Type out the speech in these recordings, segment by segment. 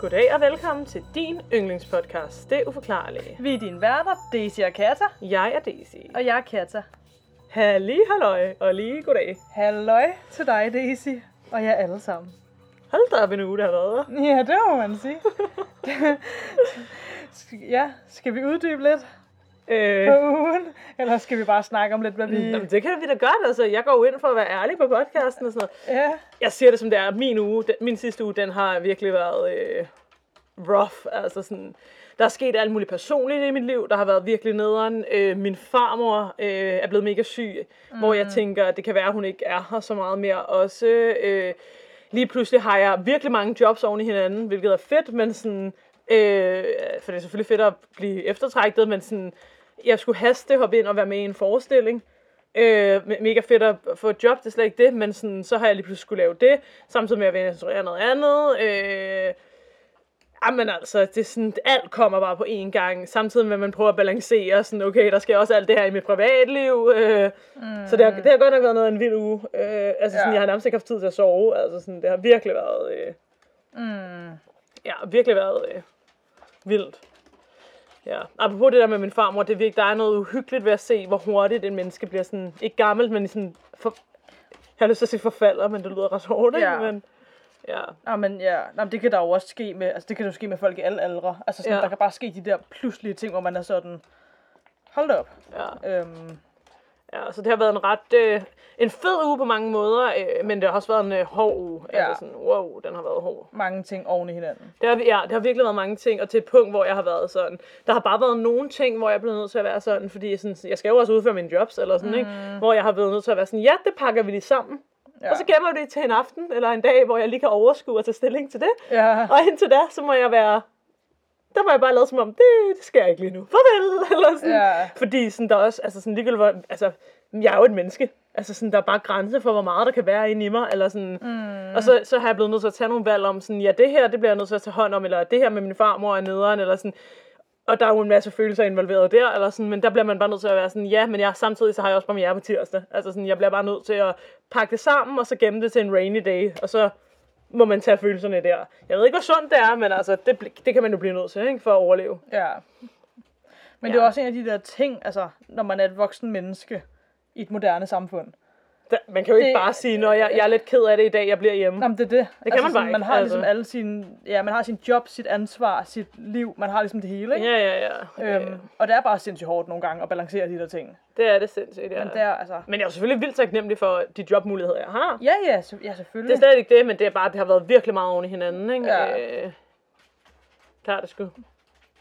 Goddag og velkommen til din yndlingspodcast, Det Uforklarlige. Vi er dine værter, Daisy og Kata. Jeg er Daisy. Og jeg er Kata. Halli halløj, og lige goddag. Halløj til dig, Daisy. Og jer alle sammen. Hold da op en uge, der har været. Ja, det må man sige. ja, skal vi uddybe lidt Øh? Eller skal vi bare snakke om lidt, hvad vi... jamen, det kan vi da godt, altså. Jeg går jo ind for at være ærlig på podcasten og sådan noget. Ja, Jeg siger det som det er. Min uge, den, min sidste uge, den har virkelig været øh, rough. Altså sådan, der er sket alt muligt personligt i mit liv. Der har været virkelig nederen. Øh, min farmor øh, er blevet mega syg, mm. hvor jeg tænker, at det kan være, at hun ikke er her så meget mere. Også øh, lige pludselig har jeg virkelig mange jobs oven i hinanden, hvilket er fedt, men sådan... Øh, for det er selvfølgelig fedt at blive eftertrækket, men sådan, jeg skulle haste hoppe ind og være med i en forestilling. Øh, me- mega fedt at få et job, det er slet ikke det, men sådan, så har jeg lige pludselig skulle lave det, samtidig med at jeg instruere noget andet. Øh, jamen altså, det er sådan, alt kommer bare på én gang, samtidig med at man prøver at balancere, sådan, okay, der sker også alt det her i mit privatliv. Øh, mm. Så det har, det har godt nok været noget af en vild uge. Øh, altså sådan, Ja. jeg har nærmest ikke haft tid til at sove, altså sådan, det har virkelig været, øh, mm, ja, virkelig været øh, vildt. Ja. Apropos det der med min farmor, det er virkelig, der er noget uhyggeligt ved at se, hvor hurtigt en menneske bliver sådan, ikke gammelt, men sådan, for, jeg har lyst til at sige forfalder, men det lyder ret hårdt? Ja. Men, ja. ja, men ja, Nå, men det kan der jo også ske med, altså det kan jo ske med folk i alle aldre. Altså sådan, Ja. der kan bare ske de der pludselige ting, hvor man er sådan, hold op. ja. Øhm, Ja, så det har været en ret, øh, en fed uge på mange måder, øh, men det har også været en øh, hård uge. Ja. Altså sådan, wow, den har været hård. mange ting oven i hinanden. Det har, ja, det har virkelig været mange ting, og til et punkt, hvor jeg har været sådan. Der har bare været nogle ting, hvor jeg er blevet nødt til at være sådan, fordi sådan, jeg skal jo også udføre mine jobs, eller sådan, mm. ikke? Hvor jeg har været nødt til at være sådan, ja, det pakker vi lige sammen. Ja. Og så gemmer vi det til en aften, eller en dag, hvor jeg lige kan overskue og tage stilling til det. Ja, Og indtil da, så må jeg være... Der må jeg bare lade som om, det, det sker ikke lige nu. Farvel! Eller sådan. Ja. Fordi sådan, der er også, altså sådan ligegyldigt, hvor, altså, jeg er jo et menneske. Altså sådan, der er bare grænser for, hvor meget der kan være inde i mig. Eller sådan. Mm. Og så, så har jeg blevet nødt til at tage nogle valg om, sådan, ja, det her, det bliver jeg nødt til at tage hånd om, eller det her med min farmor er nederen, eller sådan. Og der er jo en masse følelser involveret der, eller sådan, men der bliver man bare nødt til at være sådan, ja, men jeg, samtidig så har jeg også premiere på tirsdag. Altså sådan, jeg bliver bare nødt til at pakke det sammen, og så gemme det til en rainy day, og så må man tage følelserne der. Jeg ved ikke, hvor sundt det er, men altså, det, det kan man jo blive nødt til, ikke, for at overleve. Ja. Men Ja. det er også en af de der ting, altså, når man er et voksen menneske i et moderne samfund. Da, man kan jo ikke Det- bare sige, når jeg, jeg er lidt ked af det i dag, jeg bliver hjemme. Jamen, det er det. Det kan man bare sådan, man ikke, har altså. ligesom alle sine, ja, man har sin job, sit ansvar, sit liv, man har ligesom det hele, ikke? Ja, ja, ja. Øhm, og det er bare sindssygt hårdt nogle gange at balancere de der ting. Det er det sindssygt, ja. Men det er altså... Men jeg er jo selvfølgelig vildt taknemmelig for de jobmuligheder, jeg har. Ja, ja, så, ja Det selvfølgelig. er slet ikke det, men det er bare, det har været virkelig meget oven i hinanden, ikke? Ja. Øh, det har det sgu.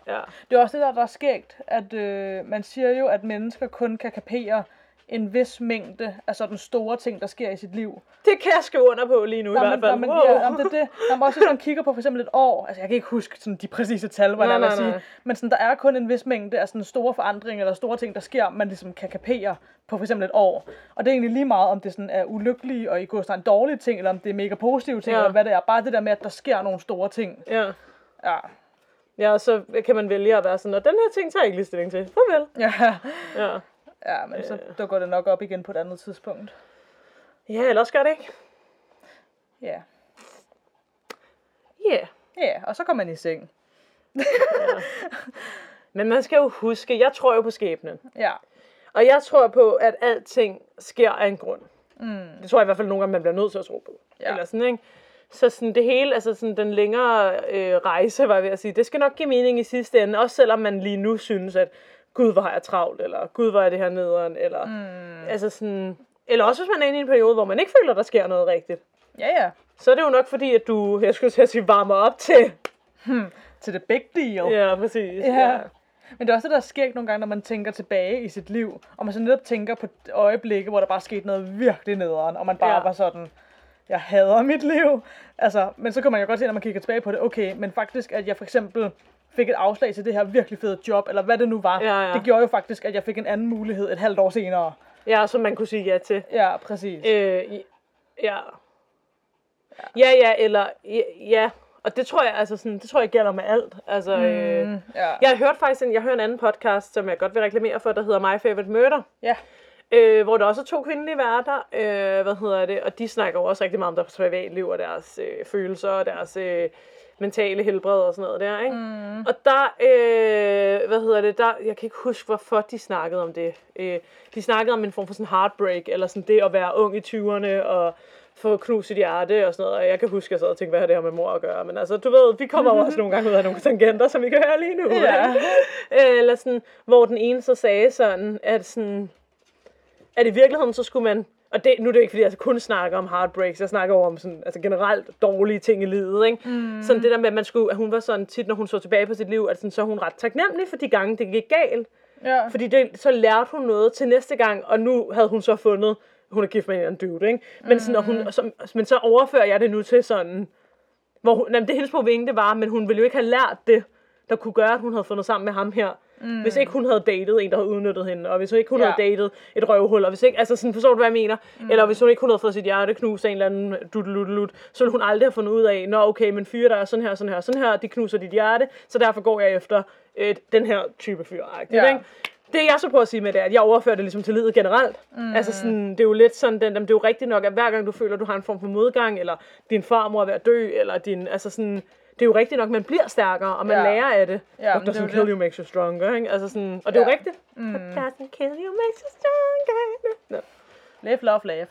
Ja. Det er også det der, der er skægt, at øh, man siger jo, at mennesker kun kan kapere en vis mængde af sådan store ting, der sker i sit liv. Det kan jeg skrive under på lige nu i Nå, hvert fald. nå, men, wow. ja, jamen, det det. Når man også man kigger på for eksempel et år, altså jeg kan ikke huske sådan, de præcise tal, hvad Nej, jeg vil nej, sige, nej. men sådan, der er kun en vis mængde af sådan store forandringer eller store ting, der sker, man ligesom kan kapere på for eksempel et år. Og det er egentlig lige meget, om det sådan er ulykkelige og i går en dårlige ting, eller om det er mega positive ting, Ja. eller hvad det er. Bare det der med, at der sker nogle store ting. Ja. Ja. ja, og så kan man vælge at være sådan, og den her ting tager jeg ikke lige stilling til. Farvel. Ja, Ja. Ja men så dukker det nok op igen på et andet tidspunkt. Ja, ellers gør det ikke. Ja. Ja. Yeah. Ja, og så kommer man i seng. Men man skal jo huske, jeg tror jo på skæbnen. Ja. Og jeg tror på, at alting sker af en grund. Mm. Det tror jeg i hvert fald nogle gange, man bliver nødt til at tro på. Ja. Eller sådan, ikke? Så sådan det hele, altså sådan den længere øh, rejse, var jeg ved at sige, det skal nok give mening i sidste ende, også selvom man lige nu synes, at gud, hvor har jeg travlt, eller gud, hvor er det her nederen, eller mm. altså sådan, eller også hvis man er inde i en periode, hvor man ikke føler, der sker noget rigtigt. Ja, ja. Så er det jo nok fordi, at du, jeg skulle til at sige, varmer op til. Til det big deal. Ja, præcis. Ja. Men det er også det, der sker nogle gange, når man tænker tilbage i sit liv, og man så netop tænker på øjeblikke, hvor der bare skete noget virkelig nederen, og man bare Ja. ja. var sådan, jeg hader mit liv. Altså, men så kan man jo godt se, når man kigger tilbage på det, okay, men faktisk, at jeg for eksempel fik et afslag til det her virkelig fede job, eller hvad det nu var, Ja, ja. det gjorde jo faktisk, at jeg fik en anden mulighed et halvt år senere. Ja, som man kunne sige ja til. Ja, præcis. Øh, ja. Ja, ja, eller ja. Og det tror jeg, altså sådan, det tror jeg gælder med alt. Altså, mm, øh, ja. jeg har hørt faktisk en, jeg hører en anden podcast, som jeg godt vil reklamere for, der hedder My Favorite Murder. Ja. Øh, hvor der også er to kvindelige værter, øh, hvad hedder det, og de snakker jo også rigtig meget om deres privatliv og deres øh, følelser og deres, øh, mentale helbred og sådan noget der, ikke? Mm. Og der, øh, hvad hedder det, der, jeg kan ikke huske, hvorfor de snakkede om det. Øh, de snakkede om en form for sådan heartbreak, eller sådan det at være ung i 20'erne, og få knust sit hjerte og sådan noget. Og jeg kan huske, at jeg sad og tænkte, hvad har det her med mor at gøre? Men altså, du ved, vi kommer også nogle gange ud af nogle tangenter, som vi kan høre lige nu. Ja. ikke? Eller sådan, hvor den ene så sagde sådan, at sådan, at i virkeligheden så skulle man, og det, nu er det ikke fordi, jeg kun snakker om heartbreaks, jeg snakker over om sådan, altså generelt dårlige ting i livet, ikke? Mm. Sådan det der med, at, man skulle, at hun var sådan tit, når hun så tilbage på sit liv, at sådan, så er hun ret taknemmelig for de gange, det gik galt. Ja. Fordi det, så lærte hun noget til næste gang, og nu havde hun så fundet, hun er gift med en dude, ikke? Men, sådan, og hun, så, men så overfører jeg det nu til sådan, hvor hun, jamen, det hendes pointe var, men hun ville jo ikke have lært det, der kunne gøre, at hun havde fundet sammen med ham her. Mm. Hvis ikke hun havde datet en, der havde udnyttet hende, og hvis ikke hun Ja. havde datet et røvhul, og hvis ikke, altså sådan, forstår du, hvad jeg mener? Mm. Eller hvis hun ikke hun havde fået sit hjerte knust af en eller anden dudeludelut, så ville hun aldrig have fundet ud af, nå okay, men fyre, der er sådan her, sådan her, sådan her, de knuser dit hjerte, så derfor går jeg efter øh, den her type fyr. Ja. Ja. Det jeg så prøver at sige med det, er, at jeg overfører det ligesom til livet generelt. Mm. Altså sådan, det er jo lidt sådan, den, det er jo rigtigt nok, at hver gang du føler, at du har en form for modgang, eller din farmor er ved at dø, eller din, altså sådan, det er jo rigtigt nok, man bliver stærkere, og man Ja. lærer af det. Ja, What det er doesn't kill det. you makes you stronger, ikke? Altså sådan, og det er Ja. jo rigtigt. Mm. What doesn't kill you makes you stronger. Nå. Live, love, laugh.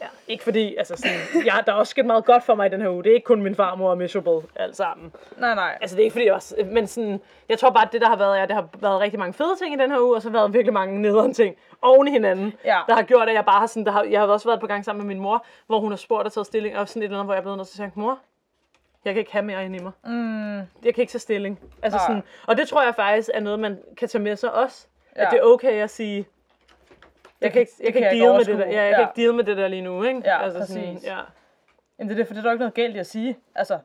Ja, ikke fordi, altså sådan, ja, der er også sket meget godt for mig i den her uge. Det er ikke kun min farmor og miserable alt sammen. Nej, nej. Altså det er ikke fordi, jeg også, men sådan, jeg tror bare, at det der har været, er, det har været rigtig mange fede ting i den her uge, og så har været virkelig mange nederen ting oven i hinanden, Ja. der har gjort, at jeg bare har sådan, der har, jeg har også været på gang sammen med min mor, hvor hun har spurgt og taget stilling, og sådan et eller andet, hvor jeg er blevet nødt til at sige, mor, jeg kan ikke have mere ind i mig. Mm, Jeg kan ikke tage stilling. Altså Nej. sådan, og det tror jeg faktisk er noget, man kan tage med sig også. Ja. At det er okay at sige, jeg kan ikke, jeg kan kan ikke deal med det der. Ja, jeg Ja. kan ikke deal med det der lige nu, ikke? Ja, altså Sådan, præcis. ja. jamen det er det, for det er der jo ikke noget galt i at sige. Altså,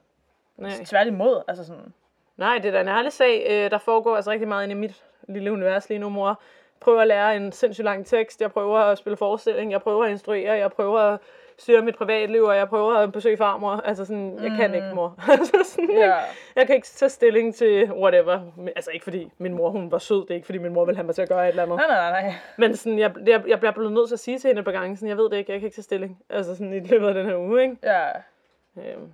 Nej. tværtimod. Altså sådan, Nej, det er da en ærlig sag. Øh, der foregår altså rigtig meget inde i mit lille univers lige nu, mor. prøver at lære en sindssygt lang tekst, jeg prøver at spille forestilling, jeg prøver at instruere, jeg prøver at styre mit privatliv, og jeg prøver at besøge farmor. Altså sådan, jeg kan ikke, mor. altså sådan, Ja. Jeg kan ikke tage stilling til whatever. Altså ikke fordi min mor, hun var sød, det er ikke fordi min mor ville have mig til at gøre et eller andet. nej, nej, nej. Men sådan, jeg, jeg, jeg bliver blevet nødt til at sige til hende et par gange, sådan, jeg ved det ikke, jeg kan ikke tage stilling. Altså sådan i løbet af den her uge, ikke? Ja. Øhm,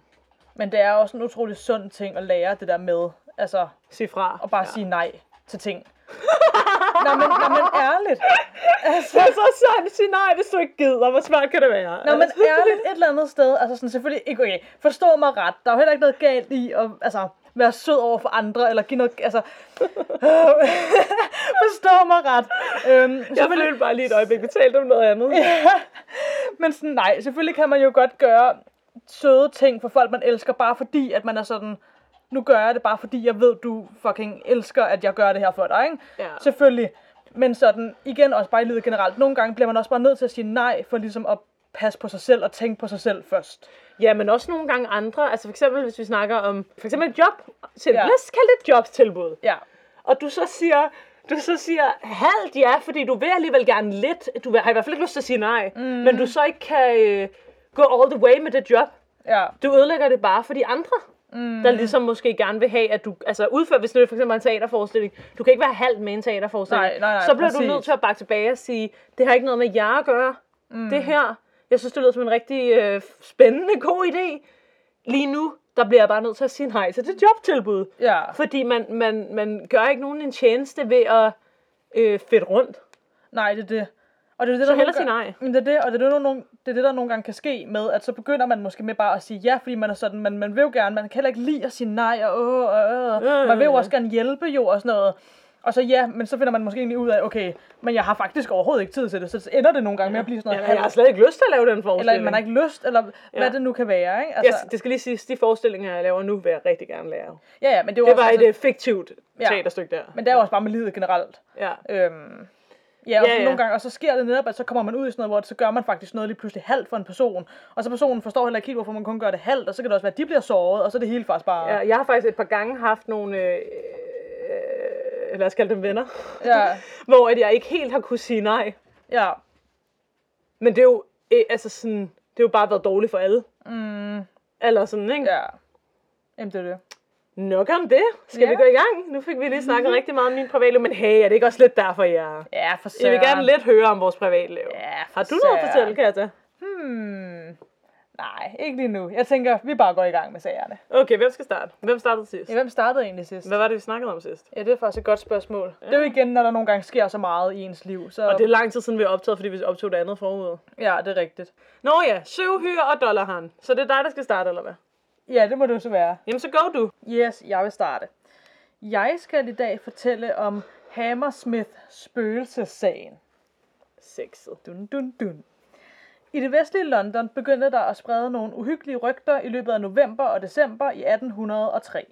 Men det er også en utrolig sund ting at lære det der med, altså, sig fra. at bare ja. sige nej til ting. Nå, men, nå, men ærligt. Altså, Det er så sådan, sig nej, hvis du ikke gider. Hvor svært kan det være? Nå, men ærligt et eller andet sted, altså sådan selvfølgelig ikke, okay, forstå mig ret, der er jo heller ikke noget galt i at, altså, være sød over for andre, eller give noget, altså, forstå mig ret. Øhm, Jeg følte bare lige et øjeblik, vi talte om noget andet. men sådan, nej, selvfølgelig kan man jo godt gøre søde ting for folk, man elsker, bare fordi, at man er sådan, nu gør jeg det bare fordi, jeg ved, du fucking elsker, at jeg gør det her for dig, ikke? Ja. Selvfølgelig. Men sådan, igen også bare i livet generelt, nogle gange bliver man også bare nødt til at sige nej, for ligesom at passe på sig selv og tænke på sig selv først. Ja, men også nogle gange andre. Altså for eksempel, hvis vi snakker om for eksempel et job. Til, Ja. Lad os kalde det et jobstilbud. Ja. Og du så siger, du så siger halvt ja, fordi du vil alligevel gerne lidt. Du har i hvert fald ikke lyst til at sige nej. Mm. Men du så ikke kan øh, gå all the way med det job. Ja. Du ødelægger det bare for de andre. Mm. Der ligesom måske gerne vil have, at du altså udfører, hvis det for eksempel er en teaterforestilling, du kan ikke være halvt med en teaterforestilling. Nej, nej, nej, så bliver præcis. du nødt til at bakke tilbage og sige, det har ikke noget med jer at gøre. Mm. Det her, jeg synes, det lyder som en rigtig øh, spændende, god idé. Lige nu, der bliver jeg bare nødt til at sige nej til det jobtilbud. Ja. Fordi man, man, man gør ikke nogen en tjeneste ved at øh, fedt rundt. Nej, det er det. Og det er det, Så der hellere sige nej. Men det er det, og det er det, der nogle, det er det, der nogle gange kan ske med, at så begynder man måske med bare at sige ja, fordi man er sådan, man, man vil jo gerne, man kan heller ikke lide at sige nej, og åh, og, øh. man vil jo også gerne hjælpe jo, og sådan noget. Og så ja, men så finder man måske egentlig ud af, okay, men jeg har faktisk overhovedet ikke tid til det, så ender det nogle gange med at blive sådan Ja, noget jeg har slet ikke lyst til at lave den forestilling. eller man har ikke lyst, eller hvad Ja. det nu kan være, ikke? Altså, Jeg, det skal lige siges, de forestillinger, jeg laver nu, vil jeg rigtig gerne lave. ja, ja, men det, jo Det var altså, et øh, fiktivt teaterstykke der. men det er jo også bare med livet generelt. Ja. Øhm, ja, og Ja, ja. nogle gange, og så sker det netop, at så kommer man ud i sådan noget, hvor så gør man faktisk noget lige pludselig halvt for en person, og så personen forstår heller ikke helt, hvorfor man kun gør det halvt, og så kan det også være, at de bliver såret, og så er det hele faktisk bare... Ja, jeg har faktisk et par gange haft nogle, øh, øh, lad os kalde dem venner, ja, hvor at jeg ikke helt har kunne sige nej. ja. Men det er jo, øh, altså sådan, det er jo bare været dårligt for alle. Mm, Eller sådan, ikke? ja. Jamen, det er det. Nok om det. Skal Ja. vi gå i gang? Nu fik vi lige snakket rigtig meget om min privatliv, men hey, er det ikke også lidt derfor, jeg... Ja, for Jeg vil søren. gerne lidt høre om vores privatliv. Ja, for Har du noget at søren. fortælle, Katja? Hmm. Nej, ikke lige nu. Jeg tænker, vi bare går i gang med sagerne. Okay, hvem skal starte? Hvem startede sidst? Ja, hvem startede egentlig sidst? Hvad var det, vi snakkede om sidst? Ja, det er faktisk et godt spørgsmål. Ja. Det er jo igen, når der nogle gange sker så meget i ens liv. Så... Og det er lang tid siden, vi har optaget, fordi vi optog det andet forud. Ja, det er rigtigt. Nå ja, syv hyre og dollarhan. Så det er dig, der skal starte, eller hvad? Ja, det må det jo så være. Jamen, så go du. Yes, jeg vil starte. Jeg skal i dag fortælle om Hammersmith spøgelsessagen. Sexet. Dun, dun, dun. I det vestlige London begyndte der at sprede nogle uhyggelige rygter i løbet af november og december i 1803.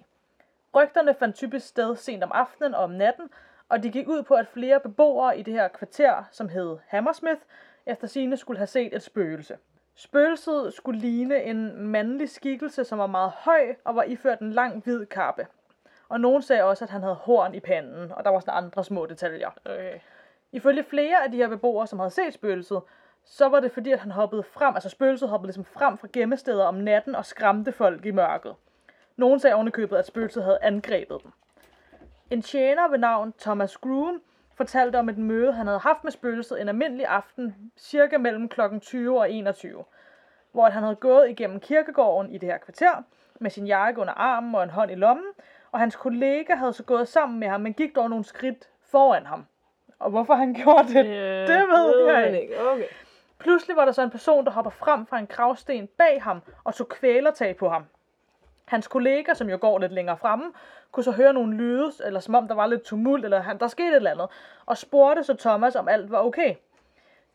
Rygterne fandt typisk sted sent om aftenen og om natten, og de gik ud på, at flere beboere i det her kvarter, som hed Hammersmith, efter sine skulle have set et spøgelse. Spøgelset skulle ligne en mandlig skikkelse, som var meget høj og var iført en lang hvid kappe. Og nogen sagde også, at han havde horn i panden, og der var sådan andre små detaljer. Okay. Ifølge flere af de her beboere, som havde set spøgelset, så var det fordi, at han hoppede frem, altså spøgelset hoppede ligesom frem fra gemmesteder om natten og skræmte folk i mørket. Nogen sagde ovenikøbet, at spøgelset havde angrebet dem. En tjener ved navn Thomas Groom fortalte om et møde, han havde haft med spøgelset en almindelig aften, cirka mellem kl. 20 og 21, hvor han havde gået igennem kirkegården i det her kvarter, med sin jakke under armen og en hånd i lommen, og hans kollega havde så gået sammen med ham, men gik dog nogle skridt foran ham. Og hvorfor han gjorde det, Ja, det ved jeg ikke. Okay. Pludselig var der så en person, der hopper frem fra en gravsten bag ham og tog kvælertag på ham. Hans kollega, som jo går lidt længere fremme, kunne så høre nogle lyde, eller som om der var lidt tumult, eller han, der skete et eller andet, og spurgte så Thomas, om alt var okay.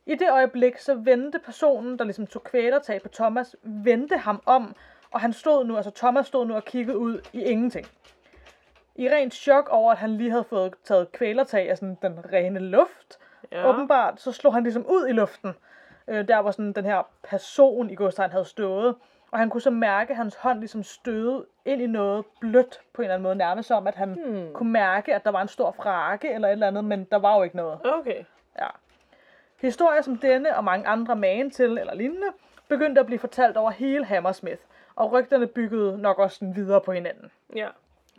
I det øjeblik, så vendte personen, der ligesom tog kvælertag på Thomas, vendte ham om, og han stod nu, altså Thomas stod nu og kiggede ud i ingenting. I rent chok over, at han lige havde fået taget kvælertag af sådan den rene luft, Ja. åbenbart, så slog han ligesom ud i luften, øh, der hvor sådan den her person i godstegn havde stået. Og han kunne så mærke, at hans hånd ligesom støde ind i noget blødt på en eller anden måde, nærmest som, at han Hmm. kunne mærke, at der var en stor frake eller et eller andet, men der var jo ikke noget. Okay. Ja. Historier som denne og mange andre magen til eller lignende, begyndte at blive fortalt over hele Hammersmith, og rygterne byggede nok også videre på hinanden. Ja.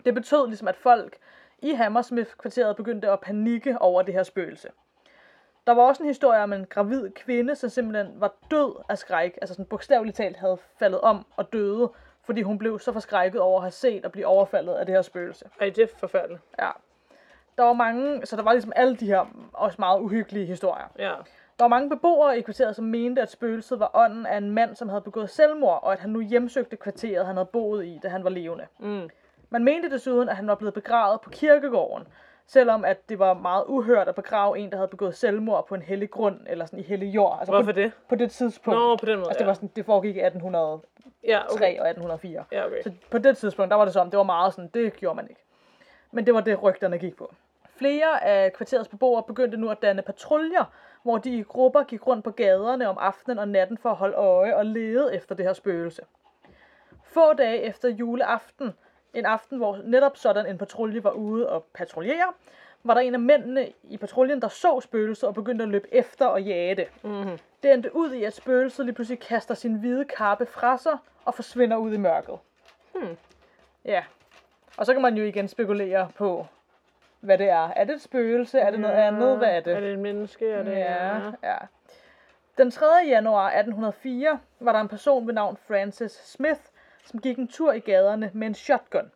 Det betød ligesom, at folk i Hammersmith-kvarteret begyndte at panikke over det her spøgelse. Der var også en historie om en gravid kvinde, som simpelthen var død af skræk, altså sådan bogstaveligt talt havde faldet om og døde, fordi hun blev så forskrækket over at have set og blive overfaldet af det her spøgelse. Ej, det er forfærdeligt. Ja. Der var mange, så der var ligesom alle de her også meget uhyggelige historier. Ja. Der var mange beboere i kvarteret, som mente, at spøgelset var ånden af en mand, som havde begået selvmord, og at han nu hjemsøgte kvarteret, han havde boet i, da han var levende. Mm. Man mente desuden, at han var blevet begravet på kirkegården, selvom at det var meget uhørt at begrave en, der havde begået selvmord på en hellig grund, eller sådan i hellig jord. Altså Hvorfor på, det? På det tidspunkt. Nå, på den måde, altså, det, var sådan, det foregik i 1803 Ja, okay. og 1804. Ja, okay. Så på det tidspunkt, der var det sådan, det var meget sådan, det gjorde man ikke. Men det var det, rygterne gik på. Flere af kvarterets beboere begyndte nu at danne patruljer, hvor de i grupper gik rundt på gaderne om aftenen og natten for at holde øje og lede efter det her spøgelse. Få dage efter juleaften, en aften, hvor netop sådan en patrulje var ude og patruljere, var der en af mændene i patruljen, der så spøgelset og begyndte at løbe efter og jage det. Mm-hmm. Det endte ud i, at spøgelset lige pludselig kaster sin hvide kappe fra sig og forsvinder ud i mørket. Hmm. Ja. Og så kan man jo igen spekulere på, hvad det er. Er det et spøgelse? Er det noget andet? Hvad er det? Er det et menneske? Er det... Ja, ja. Den 3. januar 1804 var der en person ved navn Francis Smith, som gik en tur i gaderne med en shotgun.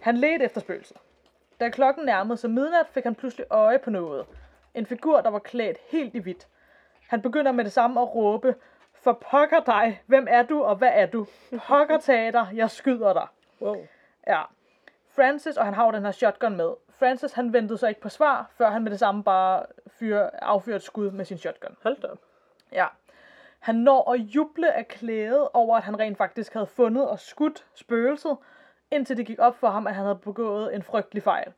Han ledte efter spøgelset. Da klokken nærmede sig midnat, fik han pludselig øje på noget. En figur, der var klædt helt i hvidt. Han begynder med det samme at råbe, for pokker dig, hvem er du, og hvad er du? Pokker tager jeg skyder dig. Wow. Ja. Francis, og han har jo den her shotgun med. Francis, han ventede så ikke på svar, før han med det samme bare fyr, affyrede et skud med sin shotgun. Hold da op. Ja. Han når at juble af klæde over, at han rent faktisk havde fundet og skudt spøgelset, indtil det gik op for ham, at han havde begået en frygtelig fejl.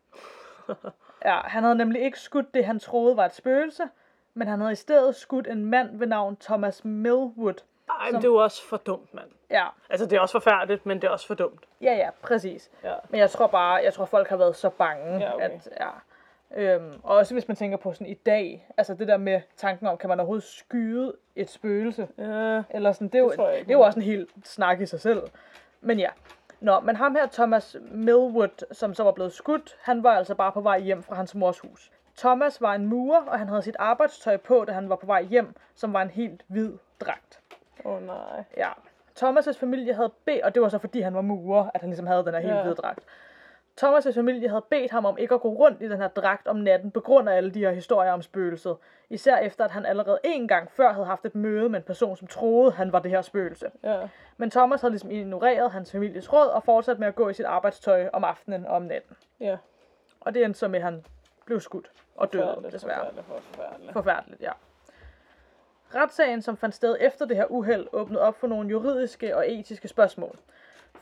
Ja, han havde nemlig ikke skudt det, han troede var et spøgelse, men han havde i stedet skudt en mand ved navn Thomas Millwood. Ej, men Som- det er jo også for dumt, mand. Ja, Altså, det er også forfærdeligt, men det er også for dumt. ja, ja, præcis. Ja. Men jeg tror bare, jeg tror folk har været så bange, Ja, okay. at ja. Øhm, og også hvis man tænker på sådan i dag, altså det der med tanken om, kan man overhovedet skyde et spøgelse? Ja. Eller sådan, det er jo, Det det er jo også en helt snak i sig selv. Men ja. Nå, men ham her, Thomas Millwood, som så var blevet skudt, han var altså bare på vej hjem fra hans mors hus. Thomas var en murer, og han havde sit arbejdstøj på, da han var på vej hjem, som var en helt hvid dragt. Åh oh, nej. Ja. Thomas' familie havde bedt, og det var så fordi han var murer, at han ligesom havde den her helt Ja. hvide dragt. Thomas' familie havde bedt ham om ikke at gå rundt i den her dragt om natten, på grund af alle de her historier om spøgelset. Især efter, at han allerede en gang før havde haft et møde med en person, som troede, han var det her spøgelse. Ja. Men Thomas havde ligesom ignoreret hans families råd og fortsat med at gå i sit arbejdstøj om aftenen og om natten. Ja. Og det endte så med, at han blev skudt og døde, desværre. Forfærdeligt, forfærdeligt. Forfærdeligt, ja. Retssagen, som fandt sted efter det her uheld, åbnede op for nogle juridiske og etiske spørgsmål.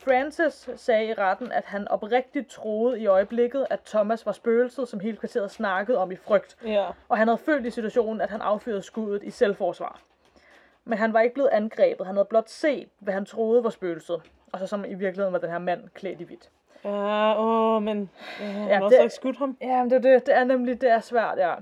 Francis sagde i retten, at han oprigtigt troede i øjeblikket, at Thomas var spøgelset, som hele kvarteret snakkede om i frygt, Ja. og han havde følt i situationen, at han affyrede skuddet i selvforsvar. Men han var ikke blevet angrebet, han havde blot set, hvad han troede var spøgelset, og så som i virkeligheden var den her mand klædt i hvidt. Ja, åh, men øh, han Ja, har også ikke skudt ham. Ja, men det, er det, det er nemlig, det er svært, ja.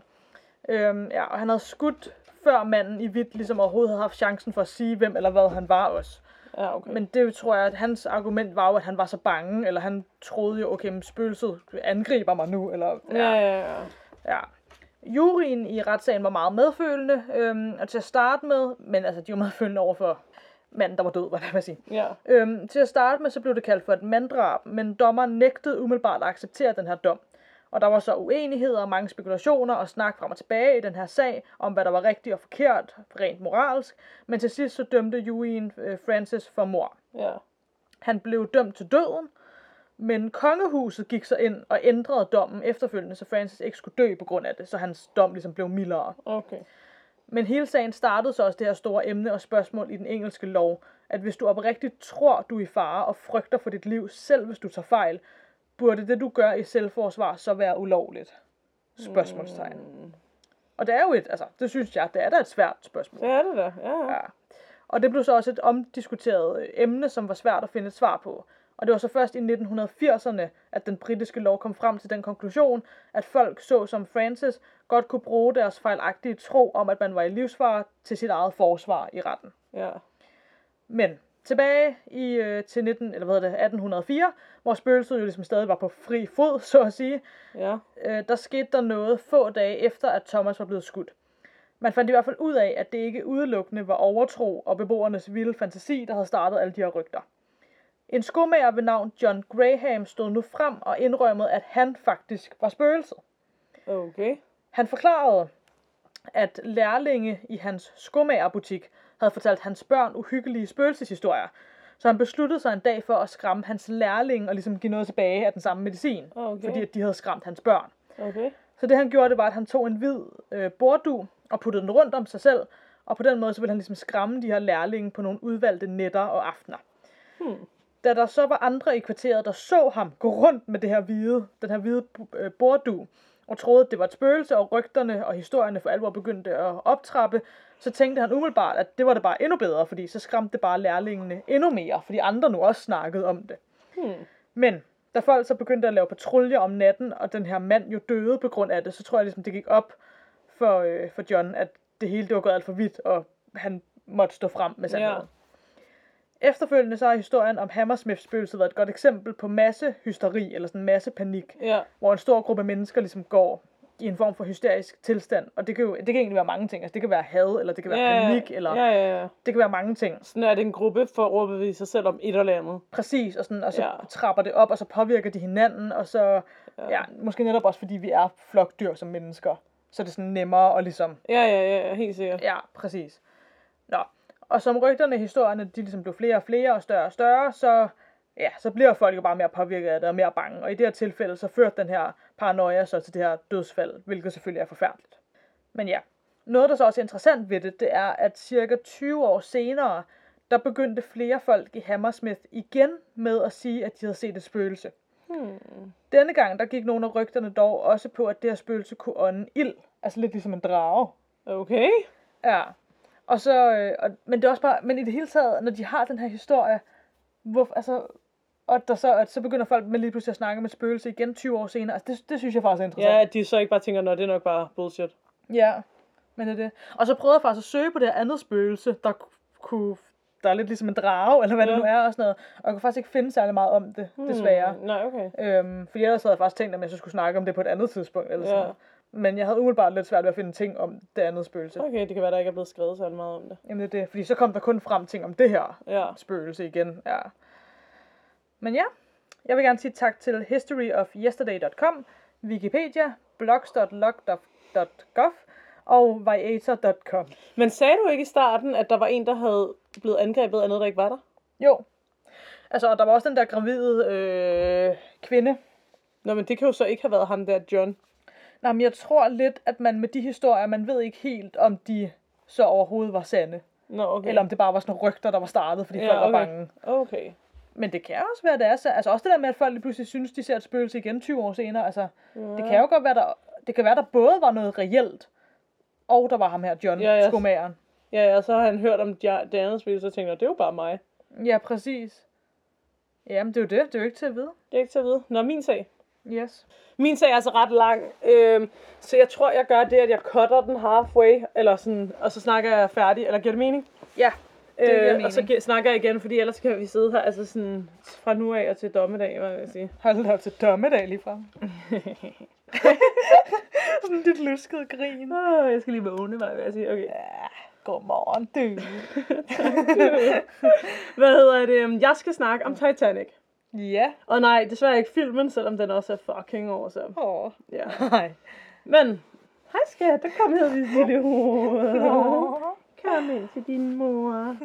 Øhm, ja, og han havde skudt før manden i hvidt ligesom overhovedet havde haft chancen for at sige, hvem eller hvad han var også. Ja, okay. Men det tror jeg, at hans argument var jo, at han var så bange, eller han troede jo, okay, men spøgelset angriber mig nu, eller... Ja, ja, ja. ja. Juryen i retssagen var meget medfølende, øhm, og til at starte med, men altså, de var medfølende over for manden, der var død, hvad jeg vil sige. Ja. Øhm, til at starte med, så blev det kaldt for et manddrab, men dommeren nægtede umiddelbart at acceptere den her dom. Og der var så uenigheder og mange spekulationer og snak frem og tilbage i den her sag, om hvad der var rigtigt og forkert, rent moralsk. Men til sidst så dømte juryen øh, Francis for mor. Ja. Han blev dømt til døden, men kongehuset gik så ind og ændrede dommen efterfølgende, så Francis ikke skulle dø på grund af det, så hans dom ligesom blev mildere. Okay. Men hele sagen startede så også det her store emne og spørgsmål i den engelske lov, at hvis du oprigtigt tror, du er i fare og frygter for dit liv, selv hvis du tager fejl, burde det, du gør i selvforsvar, så være ulovligt? Spørgsmålstegn. Mm. Og det er jo et, altså, det synes jeg, det er da et svært spørgsmål. Det er det da. Ja, ja. Og det blev så også et omdiskuteret øh, emne, som var svært at finde et svar på. Og det var så først i 1980'erne, at den britiske lov kom frem til den konklusion, at folk så som Francis godt kunne bruge deres fejlagtige tro om, at man var i livsfare til sit eget forsvar i retten. ja. Men tilbage i, øh, til 19, eller hvad det, 1804, hvor spøgelset jo ligesom stadig var på fri fod, så at sige, Ja. øh, der skete der noget få dage efter, at Thomas var blevet skudt. Man fandt i hvert fald ud af, at det ikke udelukkende var overtro og beboernes vilde fantasi, der havde startet alle de her rygter. En skomager ved navn John Graham stod nu frem og indrømmede, at han faktisk var spøgelset. Okay. Han forklarede, at lærlinge i hans skomagerbutik havde fortalt hans børn uhyggelige spøgelseshistorier, så han besluttede sig en dag for at skræmme hans lærling og ligesom give noget tilbage af den samme medicin, Okay. fordi at de havde skræmt hans børn. Okay. Så det han gjorde, det var, at han tog en hvid øh, bordu og puttede den rundt om sig selv, og på den måde så ville han ligesom skræmme de her lærlinge på nogle udvalgte nætter og aftener. Hmm. Da der så var andre i kvarteret, der så ham gå rundt med det her hvide, den her hvide øh, bordu, og troede, at det var et spøgelse, og rygterne og historierne for alvor begyndte at optrappe, så tænkte han umiddelbart, at det var det bare endnu bedre, fordi så skræmte det bare lærlingene endnu mere, fordi andre nu også snakkede om det. Hmm. Men da folk så begyndte at lave patruljer om natten, og den her mand jo døde på grund af det, så tror jeg ligesom, det gik op for, øh, for John, at det hele det var gået alt for vidt, og han måtte stå frem med sandheden. Ja. Efterfølgende så har historien om Hammersmiths spøgelse været et godt eksempel på masse hysteri, eller sådan masse panik, Ja. hvor en stor gruppe mennesker ligesom går i en form for hysterisk tilstand. Og det kan jo det kan egentlig være mange ting. Altså, det kan være had, eller det kan være ja, panik, eller Ja, ja, ja. det kan være mange ting. Sådan er det en gruppe for at overbevise sig selv om et eller andet. Præcis, og, sådan, og så Ja. trapper det op, og så påvirker de hinanden, og så, ja. ja, måske netop også fordi vi er flokdyr som mennesker, så er det sådan nemmere at ligesom, Ja, ja, ja, helt sikkert. ja, præcis. Nå, og som rygterne i historierne, de ligesom blev flere og flere og større og større, så, ja, så bliver folk jo bare mere påvirket af det og mere bange, og i det her tilfælde, så førte den her paranoia så til det her dødsfald, hvilket selvfølgelig er forfærdeligt. Men ja, noget der så også er interessant ved det, det er, at cirka 20 år senere, der begyndte flere folk i Hammersmith igen med at sige, at de havde set et spøgelse. Hmm. Denne gang, der gik nogle af rygterne dog også på, at det her spøgelse kunne ånde ild. Altså lidt ligesom en drage. Okay. Ja. Og så, øh, og, men det er også bare, men i det hele taget, når de har den her historie, hvor, altså, og der så, at så begynder folk med lige pludselig at snakke med spøgelse igen 20 år senere, altså det, det synes jeg faktisk er interessant. Ja, at de så ikke bare tænker, nå, det er nok bare bullshit. Ja, men det er det. Og så prøvede jeg faktisk at søge på det her andet spøgelse, der ku- kunne, der er lidt ligesom en drage, eller hvad ja. Det nu er, og sådan noget. Og jeg kunne faktisk ikke finde særlig meget om det, desværre. Hmm. Nej, okay. Øhm, fordi ellers havde jeg faktisk tænkt, at jeg så skulle snakke om det på et andet tidspunkt. Eller sådan Ja. noget. Men jeg havde umiddelbart lidt svært ved at finde ting om det andet spøgelse. Okay, det kan være, der ikke er blevet skrevet så meget om det. Jamen det er det, fordi så kom der kun frem ting om det her Ja. spøgelse igen. Ja. Men ja, jeg vil gerne sige tak til historyofyesterday.com, Wikipedia, blogs.log.gov og viator.com. Men sagde du ikke i starten, at der var en, der havde blevet angrebet af noget, der ikke var der? Jo. Altså, og der var også den der gravide øh, kvinde. Nå, men det kan jo så ikke have været ham der, John. Nej, men jeg tror lidt, at man med de historier, man ved ikke helt, om de så overhovedet var sande. Nå, okay. Eller om det bare var sådan nogle rygter, der var startet, fordi Ja, folk var okay. bange. Okay. Men det kan også være, det er så. Altså også det der med, at folk lige pludselig synes, de ser et spøgelse igen 20 år senere. Altså, ja. det kan jo godt være, der, det kan være, der både var noget reelt, og der var ham her, John, Ja, ja, skomageren. Ja, ja, så har han hørt om det andet spil, så tænker det er jo bare mig. Ja, præcis. Jamen, det er jo det. Det er jo ikke til at vide. Det er ikke til at vide. Nå, min sag. Yes. Min sag er altså ret lang, øhm, så jeg tror, jeg gør det, at jeg cutter den halfway, eller sådan, og så snakker jeg færdig, eller giver det mening? Ja, Øh, og så snakker jeg igen, fordi ellers kan vi sidde her, altså sådan, fra nu af og til dommedag, hvad vil jeg sige. Hold da op til dommedag lige frem. Sådan dit luskede grin. Åh, jeg skal lige vågne, hvad vil jeg sige. Okay. Godmorgen, du. Hvad hedder det? Jeg skal snakke om Titanic. Ja. Og nej, desværre ikke filmen, selvom den også er fucking awesome. Åh. Ja. Hej. Men, hej skat, der kom her, lille hoved. Kom ind til din mor.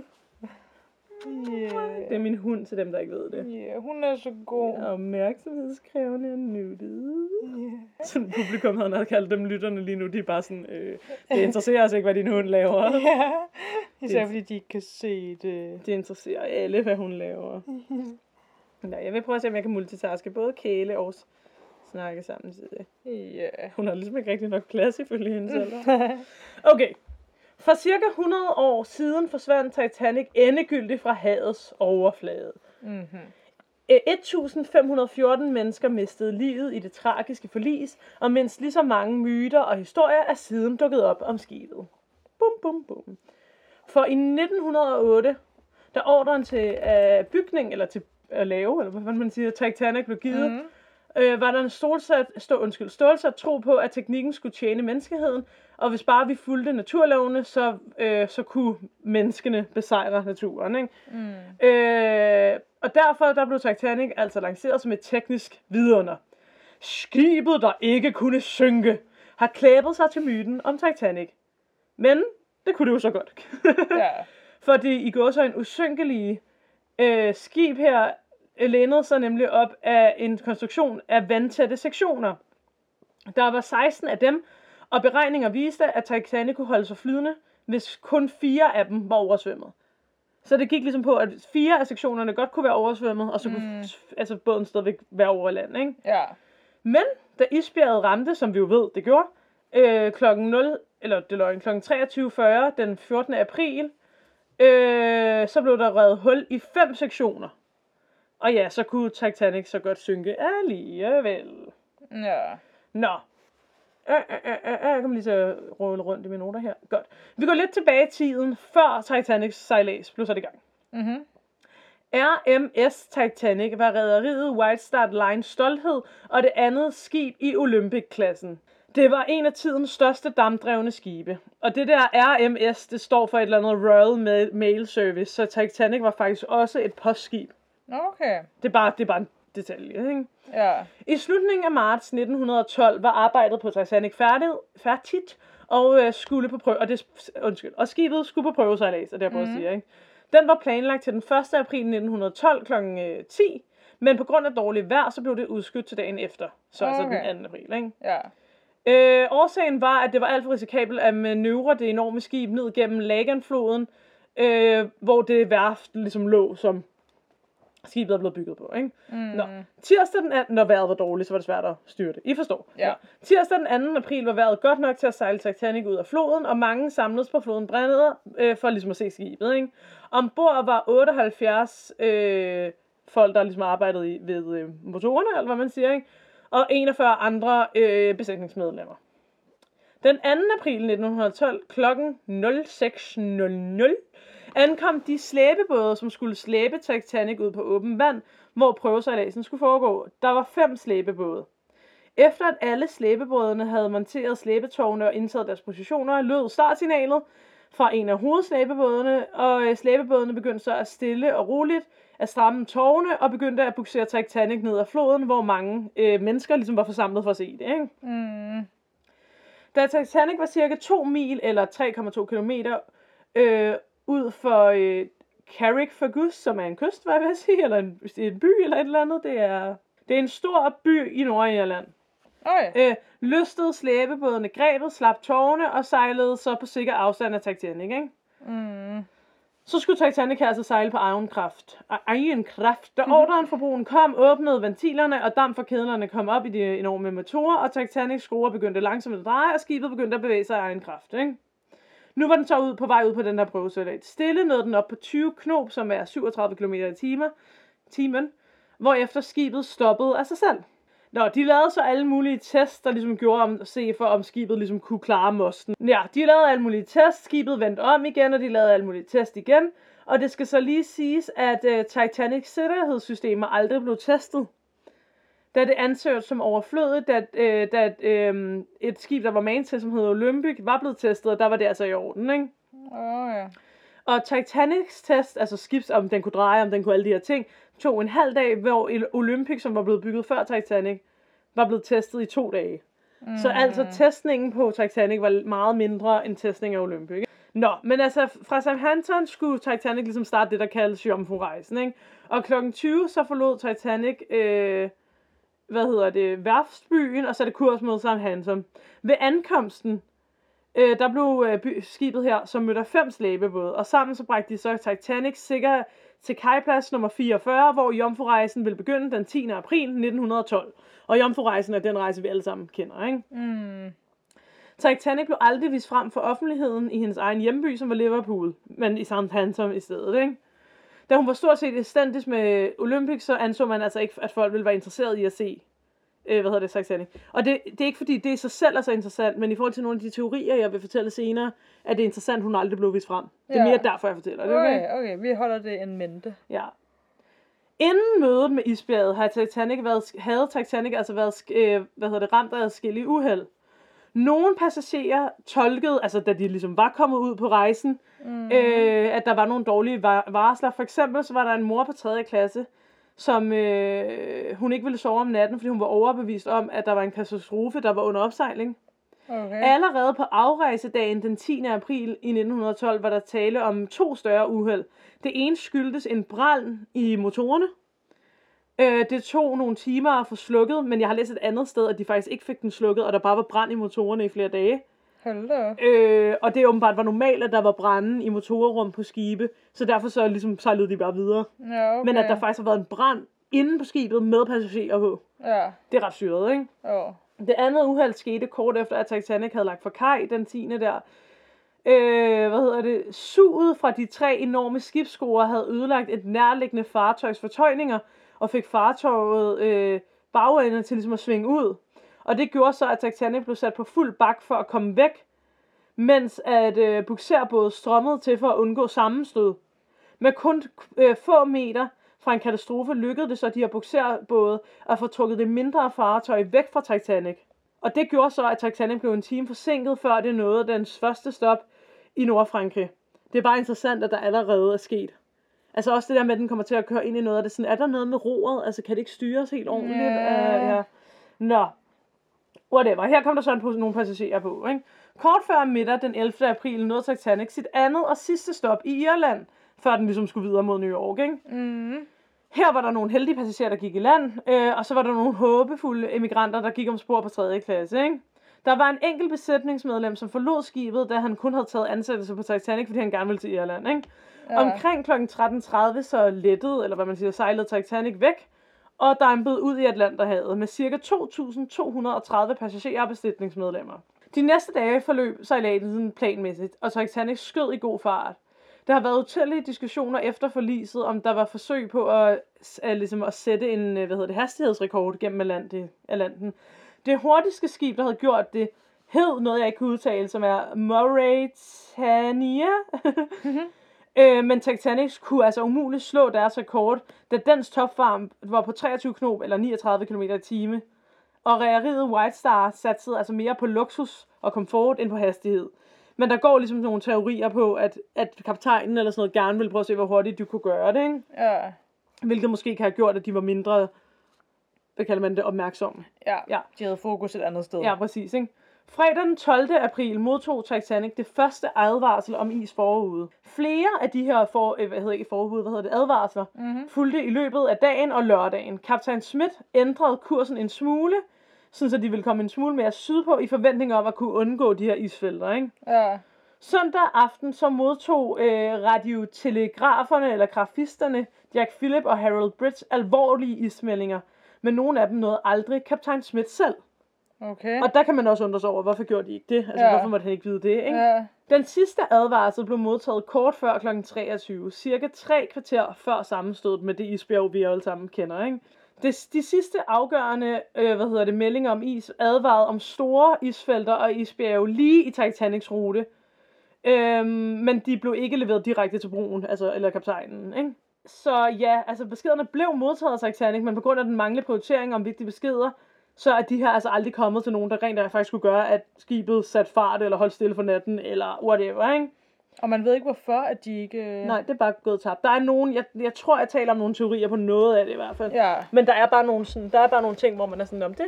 Yeah. Det er min hund til dem, der ikke ved det. Yeah, hun er så god. Ja, opmærksomhedskrævende og nuttet. Sådan publikum havde nok kaldt dem lytterne lige nu. De er bare sådan, øh, det interesserer os ikke, hvad din hund laver. Ja, især Det- fordi de ikke kan se det. Det interesserer alle, hvad hun laver. Nå, jeg vil prøve at se, om jeg kan multitaske både kæle og snakke samtidig. Ja. Hun har ligesom ikke rigtig nok plads ifølge hende selv. Okay. For cirka 100 år siden forsvandt Titanic endegyldigt fra havets overflade. Mm-hmm. Øh, 1514 mennesker mistede livet i det tragiske forlis, og mindst lige så mange myter og historier er siden dukket op om skibet. Bum, bum, bum. For i 1908, da ordren til uh, bygning, eller til at lave, eller hvad man siger, Titanic blev givet, mm. øh, var der en stålsat, stå, undskyld, stålsat tro på, at teknikken skulle tjene menneskeheden, og hvis bare vi fulgte naturlovene, så, øh, så kunne menneskene besejre naturen. Ikke? Mm. Øh, og derfor der blev Titanic altså lanceret som et teknisk vidunder. Skibet, der ikke kunne synke, har klæbet sig til myten om Titanic. Men det kunne det jo så godt. Ja. Fordi i går så en usynkelige øh, skib her øh, lænede sig nemlig op af en konstruktion af vandtætte sektioner. Der var 16 af dem, og beregninger viste, at Titanic kunne holde sig flydende, hvis kun fire af dem var oversvømmet. Så det gik ligesom på, at fire af sektionerne godt kunne være oversvømmet, og så kunne altså, båden stadigvæk være over land, ikke? Ja. Men da isbjerget ramte, som vi jo ved, det gjorde, øh, klokken 0, eller det løgn, klokken 23.40 den 14. april, øh, så blev der revet hul i fem sektioner. Og ja, så kunne Titanic så godt synke alligevel. Ja. Nå. Øh, øh, øh, øh, jeg kommer lige at rulle rundt i mine noter her. Godt. Vi går lidt tilbage i tiden, før Titanics sejlads blev sat i gang. Mhm. RMS Titanic var rederiet White Star Line stolthed og det andet skib i Olympic-klassen. Det var en af tidens største dampdrevne skibe. Og det der RMS, det står for et eller andet Royal Ma- Mail Service, så Titanic var faktisk også et postskib. Okay. Det er bare, det er bare en detalje, ikke? Ja. I slutningen af marts 1912 var arbejdet på Titanic færdigt, færdigt og øh, skulle på prøve, og det, undskyld, og skibet skulle på prøvesejlads, og det er jeg mm. sige, ikke? Den var planlagt til den 1. april 1912 kl. 10, men på grund af dårligt vejr, så blev det udskudt til dagen efter, så altså Okay. den 2. april, ikke? Ja. Øh, årsagen var, at det var alt for risikabelt at manøvrere det enorme skib ned gennem Laganfloden, øh, hvor det værft ligesom lå, som skibet er blevet bygget på. Ikke? Mm. Nå, tirsdag den 2. når vejret var dårligt, så var det svært at styre det. I forstår. Ja. Tirsdag den 2. april var vejret godt nok til at sejle Titanic ud af floden, og mange samledes på floden Brændede øh, for ligesom at se skibet. Ikke? Ombord var 78 øh, folk, der ligesom arbejdede i, ved øh, motorerne, eller hvad man siger, ikke? og 41 andre øh, besætningsmedlemmer. Den 2. april 1912 kl. 06.00 ankom de slæbebåde, som skulle slæbe Titanic ud på åben vand, hvor prøvesejladsen skulle foregå. Der var fem slæbebåde. Efter at alle slæbebrødrene havde monteret slæbetårne og indtaget deres positioner, lød startsignalet fra en af hovedslæbebådene, og øh, slæbebådene begyndte så at stille og roligt at stramme tårne og begyndte at buksere Titanic ned ad floden, hvor mange øh, mennesker ligesom var forsamlet for at se det. Ikke? Mm. Da Titanic var cirka 2 mil eller 3,2 km øh, ud for øh, Carrickfergus, som er en kyst, hvad jeg vil sige, eller en, en by eller et eller andet. Det er, det er en stor by i Nordirland. Okay. Øh, lystede slæbebådene grebet, slap tårne og sejlede så på sikker afstand af Titanic. Ikke? Mm. Så skulle Titanic altså sejle på egen kraft. Egen kraft. Da ordren fra broen kom, åbnede ventilerne, og damp fra kedlerne kom op i de enorme motorer, og Titanics skruer begyndte langsomt at dreje, og skibet begyndte at bevæge sig af egen kraft. Ikke? Nu var den så ud på vej ud på den der prøvesøjlat. Stille nåede den op på 20 knop, som er 37 km i timer, timen, hvorefter skibet stoppede af sig selv. Nå, de lavede så alle mulige tests, der ligesom gjorde om at se for, om skibet ligesom kunne klare mosten. Ja, de lavede alle mulige tests, skibet vendte om igen, og de lavede alle mulige tests igen. Og det skal så lige siges, at øh, uh, Titanics sikkerhedssystemer aldrig blev testet. Da det ansøgt som overflødigt, da, uh, da uh, et skib, der var man til, som hed Olympic, var blevet testet, og der var det altså i orden, ikke? Åh, ja. Og Titanics test, altså skibs, om den kunne dreje, om den kunne alle de her ting, tog en halv dag, hvor Olympic, som var blevet bygget før Titanic, var blevet testet i to dage. Mm. Så altså testningen på Titanic var meget mindre end testningen af Olympic. ikke? Nå, men altså fra Southampton skulle Titanic ligesom starte det, der kaldes Jomfru-rejsen, ikke? Og klokken 20 så forlod Titanic, øh, hvad hedder det, værftsbyen, og satte kurs mod Southampton. Ved ankomsten, øh, der blev øh, by, skibet her, som mødte fem slæbebåde, og sammen så bragte de så Titanic sikker til kajplads nummer 44, hvor Jomfru-rejsen vil begynde den 10. april 1912. Og Jomfru-rejsen er den rejse, vi alle sammen kender, ikke? Mm. Titanic blev aldrig vist frem for offentligheden i hendes egen hjemby, som var Liverpool, men i Southampton i stedet, ikke? Da hun var stort set identisk med Olympic, så anså man altså ikke, at folk ville være interesseret i at se, øh, hvad hedder det, Titanic. Og det, det er ikke fordi, det i sig selv er så interessant, men i forhold til nogle af de teorier, jeg vil fortælle senere, er det interessant, hun aldrig blev vist frem. Det er Ja. mere derfor, jeg fortæller det, okay? Okay, okay, vi holder det en mente. Ja. Inden mødet med isbjerget har Titanic været, havde Titanic altså været øh, hvad hedder det, ramt af adskillige uheld. Nogle passagerer tolkede, altså da de ligesom var kommet ud på rejsen, mm. øh, at der var nogle dårlige var- varsler. For eksempel så var der en mor på 3. klasse, som øh, hun ikke ville sove om natten, fordi hun var overbevist om, at der var en katastrofe, der var under opsejling. Okay. Allerede på afrejsedagen den 10. april i 1912 var der tale om to større uheld. Det ene skyldtes en brand i motorerne. Øh, det tog nogle timer at få slukket, men jeg har læst et andet sted, at de faktisk ikke fik den slukket, og der bare var brand i motorerne i flere dage. Op. Øh, og det åbenbart var normalt, at der var brænde i motorrum på skibe, så derfor så ligesom sejlede de bare videre. Ja, okay. Men at der faktisk har været en brand inde på skibet med passagerer på, Ja, det er ret syret, ikke? jo. Det andet uheld skete kort efter, at Titanic havde lagt for kaj den 10. der. Øh, hvad hedder det? Suget fra de tre enorme skibsskruer havde ødelagt et nærliggende fartøjs fortøjninger, og fik fartøjet øh, bagenden til ligesom at svinge ud. Og det gjorde så, at Titanic blev sat på fuld bak for at komme væk, mens at øh, bukserbåden strømmede til for at undgå sammenstød. Med kun øh, få meter fra en katastrofe lykkedes det så de her bukserbåde at få trukket det mindre fartøj væk fra Titanic. Og det gjorde så, at Titanic blev en time forsinket, før det nåede dens første stop i Nordfrankrig. Det er bare interessant, at der allerede er sket. Altså også det der med, at den kommer til at køre ind i noget af det. Sådan, er der noget med roret? Altså kan det ikke styres helt ordentligt? Ja. Uh, ja. Nå, whatever. Her kom der så en, nogle passagerer på. Ikke? Kort før middag den 11. april nåede Titanic sit andet og sidste stop i Irland, før den ligesom skulle videre mod New York. Ikke? Mm. Her var der nogle heldige passagerer, der gik i land, øh, og så var der nogle håbefulde emigranter, der gik om spor på 3. klasse. Ikke? Der var en enkelt besætningsmedlem, som forlod skibet, da han kun havde taget ansættelse på Titanic, fordi han gerne ville til Irland. Ikke? Ja. Omkring kl. 13.30 så lettede, eller hvad man siger, sejlede Titanic væk, og dampede ud i Atlanterhavet med ca. 2.230 passagerer og besætningsmedlemmer. De næste dage forløb sejladsen planmæssigt, og Titanic skød i god fart. Der har været utallige diskussioner efter forliset, om der var forsøg på at, at, ligesom at sætte en hvad hedder det, hastighedsrekord gennem Atlanten. Det hurtigste skib, der havde gjort det, hed noget, jeg ikke kan udtale, som er Mauretania. øh, men Titanic kunne altså umuligt slå deres rekord, da dens topfarm var på 23 knop eller 39 km i time. og rægeriet White Star satsede altså mere på luksus og komfort end på hastighed. Men der går ligesom nogle teorier på, at, at kaptajnen eller sådan noget gerne ville prøve at se, hvor hurtigt du kunne gøre det, ikke? Ja. Hvilket måske kan have gjort, at de var mindre, hvad kalder man det, opmærksomme. Ja. Ja. De havde fokus et andet sted. Ja, præcis, ikke? Fredag den 12. april modtog Titanic det første advarsel om is forude. Flere af de her for, øh, hvad hedder ikke forud, hvad hedder det, advarsler, mm-hmm. fulgte i løbet af dagen og lørdagen. Kaptajn Smith ændrede kursen en smule, sådan så de ville komme en smule mere sydpå i forventning om at kunne undgå de her isfelter, ikke? Ja. Søndag aften så modtog øh, radiotelegraferne eller grafisterne Jack Phillip og Harold Bridge alvorlige ismeldinger, men nogle af dem nåede aldrig kaptajn Smith selv. Okay. Og der kan man også undre sig over, hvorfor gjorde de ikke det? Altså, Ja. hvorfor måtte han ikke vide det, ikke? Ja. Den sidste advarsel blev modtaget kort før kl. 23, cirka tre kvarter før sammenstødet med det isbjerg, vi alle sammen kender, ikke? Det, de sidste afgørende øh, hvad hedder det, meldinger om is advarede om store isfelter og isbjerge lige i Titanics rute. Øhm, men de blev ikke leveret direkte til broen, altså, eller kaptajnen, ikke? Så ja, altså beskederne blev modtaget af Titanic, men på grund af den manglende prioritering om vigtige beskeder, så er de her altså aldrig kommet til nogen, der rent faktisk skulle gøre, at skibet satte fart, eller holdt stille for natten, eller whatever, ikke? Og man ved ikke hvorfor, at de ikke... Nej, det er bare gået tabt. Der er nogen, jeg, jeg tror, jeg taler om nogle teorier på noget af det i hvert fald. Ja. Men der er bare nogle, sådan, der er bare nogle ting, hvor man er sådan, om det,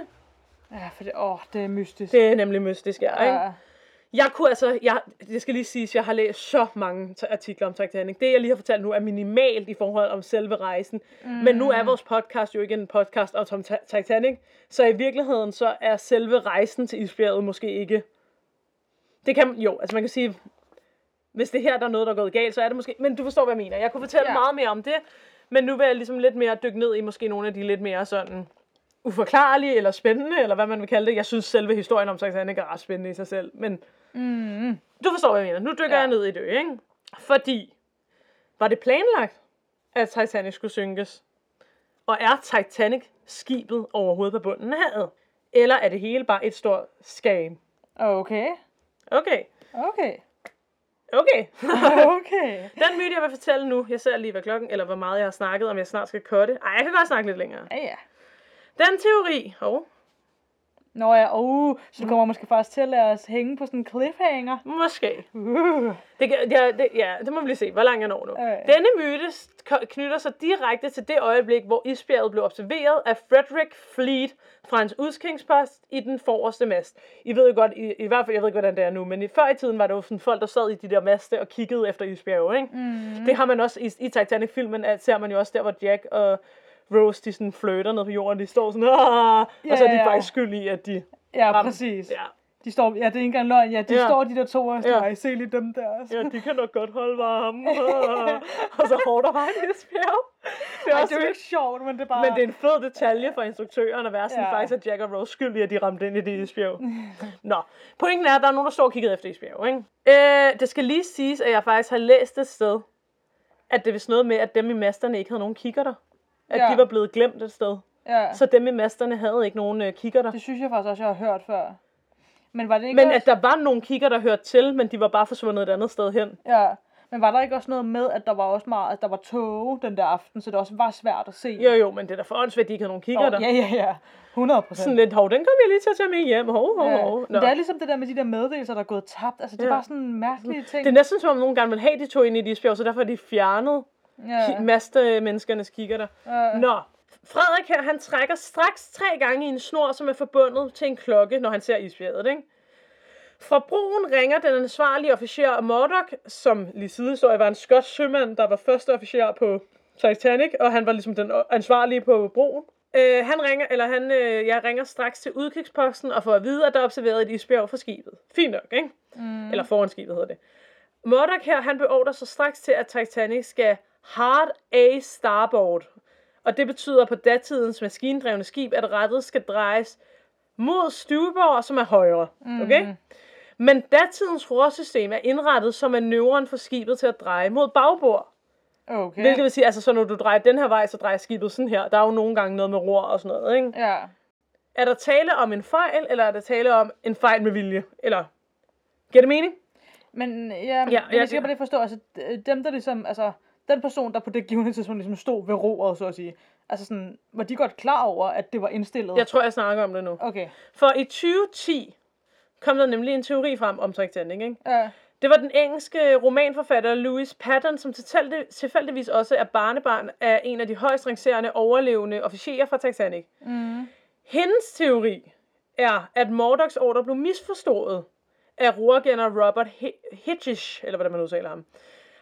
Ja, for det, åh, det er mystisk. det er nemlig mystisk, ja, ikke? Jeg kunne altså, jeg, det skal lige siges, jeg har læst så mange artikler om Titanic. Det, jeg lige har fortalt nu, er minimalt i forhold om selve rejsen. Mm. Men nu er vores podcast jo ikke en podcast om Ti- Titanic, så i virkeligheden så er selve rejsen til isbjerget måske ikke... Det kan jo, altså man kan sige, hvis det her der er noget, der er gået galt, så er det måske... Men du forstår, hvad jeg mener. Jeg kunne fortælle Ja. meget mere om det, men nu vil jeg ligesom lidt mere dykke ned i måske nogle af de lidt mere sådan uforklarlige eller spændende, eller hvad man vil kalde det. Jeg synes, selve historien om Titanic er ret spændende i sig selv, men Mm. du forstår, hvad jeg mener. Nu dykker Ja. jeg ned i det, ikke? Fordi, var det planlagt, at Titanic skulle synkes? Og er Titanic skibet overhovedet på bunden af havet? Eller er det hele bare et stort scam? Okay. Okay, Okay. okay. Okay. Den myte, jeg vil fortælle nu, jeg ser lige, hvad klokken, eller hvor meget jeg har snakket, om jeg snart skal cutte. Ej, jeg kan godt snakke lidt længere. Ja, ja. Den teori, oh, Nå ja, oh, så du kommer måske faktisk til at lade os hænge på sådan en cliffhanger. måske. Uh. Det, ja, det, ja, det må vi lige se, hvor langt jeg når nu. Okay. Denne myte knytter sig direkte til det øjeblik, hvor isbjerget blev observeret af Frederick Fleet fra hans udskingspost i den forreste mast. I ved jo godt, i, i hvert fald, jeg ved ikke, hvordan det er nu, men i, før i tiden var det jo sådan folk, der sad i de der maste og kiggede efter isbjerge, ikke? Mm. Det har man også i, i Titanic-filmen, at ser man jo også der, hvor Jack og Rose, de sådan flirter ned på jorden, de står sådan, "Ah!" og så er de Ja, ja. faktisk skyld i, at de Ja, ramte- præcis. Ja. De står, ja, det er ikke engang løgn. Ja, de Ja. står de der to og Ja. ja. se lige dem der. Ja, de kan nok godt holde varme. og så hårdt i isbjerg. Det er Ej, også det er jo ikke sjovt, men det er bare... Men det er en fed detalje for instruktøren at være sådan, ja. Ja. faktisk at Jack og Rose skyldige, at de ramte ind i det isbjerg. Nå, pointen er, at der er nogen, der står og kigger efter isbjerg, ikke? Øh, det skal lige siges, at jeg faktisk har læst et sted, at det er vist noget med, at dem i masterne ikke havde nogen kikkerter. At Ja. de var blevet glemt et sted. Ja, Så dem i masterne havde ikke nogen øh, kikkerter. det synes jeg faktisk også, jeg har hørt før. Men var det ikke Men også... at der var nogle kikker, der hørte til, men de var bare forsvundet et andet sted hen. Ja, men var der ikke også noget med, at der var også meget, at der var tog den der aften, så det også var svært at se? Jo, jo, men det er da for åndssvagt, at de ikke havde nogen kikkerter. Åh, ja, ja, ja. 100 procent. Sådan lidt, hov, den kom jeg lige til at tage med hjem. Hov, hov, Ja. hov. Men det er ligesom det der med de der meddelelser, der er gået tabt. Altså, det er Ja. bare sådan mærkelige ting. Det er næsten som om nogen gerne vil have de to ind i et isbjerg, så derfor har de fjernet ja. maste menneskernes kikkerter. Ja. Nå, Frederik her, han trækker straks tre gange i en snor, som er forbundet til en klokke, når han ser isbjerget, ikke? Fra broen ringer den ansvarlige officer Murdoch, som lige sidehistorie var en skotsk sømand, der var første officer på Titanic, og han var ligesom den ansvarlige på broen. Øh, han ringer, eller han, øh, jeg ringer straks til udkigsposten og får at vide, at der er observeret et isbjerg fra skibet. Fint nok, ikke? Mm. Eller foran skibet hedder det. Murdoch her, han beordrer sig straks til, at Titanic skal hard A starboard. Og det betyder på datidens maskindrevne skib, at rettet skal drejes mod stuebord, som er højre. Okay? Mm. Men datidens rorsystem er indrettet som manøvren for skibet til at dreje mod bagbord. Okay. Hvilket vil sige, altså så når du drejer den her vej, så drejer skibet sådan her. Der er jo nogle gange noget med ror og sådan noget, ikke? Ja. Er der tale om en fejl, eller er der tale om en fejl med vilje? Eller, giver det mening? Men ja, Ja, jeg- jeg skal bare lige forstå, altså dem der ligesom, altså den person, der på det givende tidspunkt ligesom stod ved roret, så at sige, altså sådan, var de godt klar over, at det var indstillet? Jeg tror, jeg snakker om det nu. Okay. For i 2010 kom der nemlig en teori frem om Titanic, ikke? Ja. Det var den engelske romanforfatter Louis Patton, som tilfældig- tilfældigvis også er barnebarn af en af de højst rangerende overlevende officerer fra Titanic. Mm. Hendes teori er, at Murdochs ordre blev misforstået af rorgenner Robert Hi- Hitchens, eller hvordan man udtaler ham.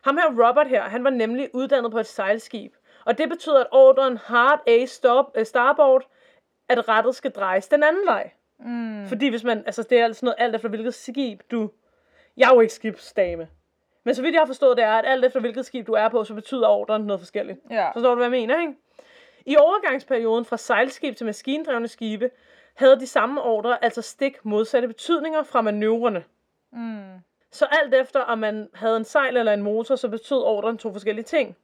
Ham her, Robert her, han var nemlig uddannet på et sejlskib. Og det betyder, at ordren Hard A stop, uh, Starboard, at rettet skal drejes den anden vej. Mm. Fordi hvis man, altså det er altså noget alt efter hvilket skib du, jeg er jo ikke skibsdame. Men så vidt jeg har forstået, det er, at alt efter hvilket skib du er på, så betyder ordren noget forskelligt. Ja. Forstår du, hvad jeg mener, ikke? I overgangsperioden fra sejlskib til maskindrevne skibe, havde de samme ordre altså stik modsatte betydninger fra manøvrerne. Mm. Så alt efter, om man havde en sejl eller en motor, så betød ordren to forskellige ting.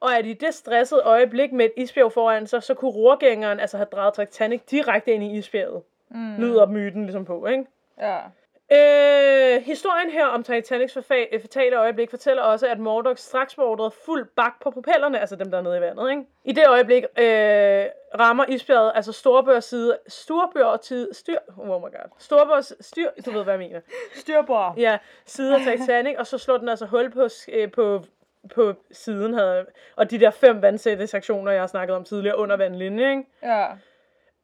Og at i det stressede øjeblik med et isbjerg foran sig, så kunne rorgængeren altså have drejet Titanic direkte ind i isbjerget. Mm. Lyder myten ligesom på, ikke? Ja. Øh, historien her om Titanics forfa- fatale øjeblik fortæller også, at Murdoch straks beordrede fuld bak på propellerne, altså dem der er nede i vandet, ikke? I det øjeblik øh, rammer isbjerget, altså storbørs side, storbørs side, styr, oh my god, storbørs styr, du ved, hvad jeg mener. Styrbord. Ja, side af Titanic, og så slår den altså hul på, øh, på, på siden, havde, og de der fem vandsætte sektioner, jeg har snakket om tidligere, under vandlinjen, ikke? Ja.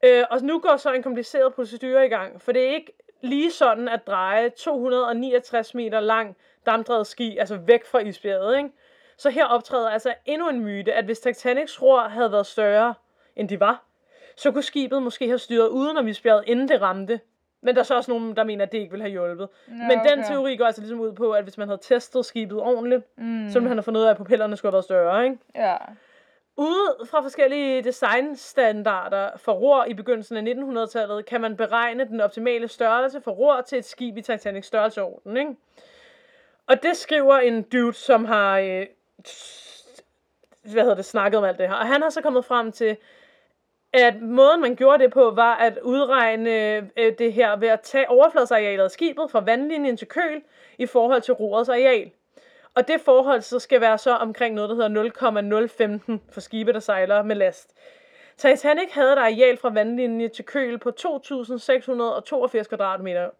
Øh, og nu går så en kompliceret procedure i gang, for det er ikke lige sådan at dreje 269 meter lang dampdrevet ski, altså væk fra isbjerget, ikke? Så her optræder altså endnu en myte, at hvis Titanics ror havde været større, end de var, så kunne skibet måske have styret uden om isbjerget, inden det ramte. Men der er så også nogen, der mener, at det ikke ville have hjulpet. Ja, Men den okay. teori går altså ligesom ud på, at hvis man havde testet skibet ordentligt, Mm. så ville man have fundet ud af, at propellerne skulle have været større, ikke? Ja. Ud fra forskellige designstandarder for ror i begyndelsen af 1900-tallet, kan man beregne den optimale størrelse for ror til et skib i Titanic størrelseorden. Ikke? Og det skriver en dude, som har øh, hvad hedder det, snakket om alt det her. Og han har så kommet frem til, at måden man gjorde det på, var at udregne øh, det her ved at tage overfladsarealet af skibet fra vandlinjen til køl i forhold til rorets areal. Og det forhold så skal være så omkring noget, der hedder 0,015 for skibe, der sejler med last. Titanic havde et areal fra vandlinje til køl på 2.682 kvadratmeter.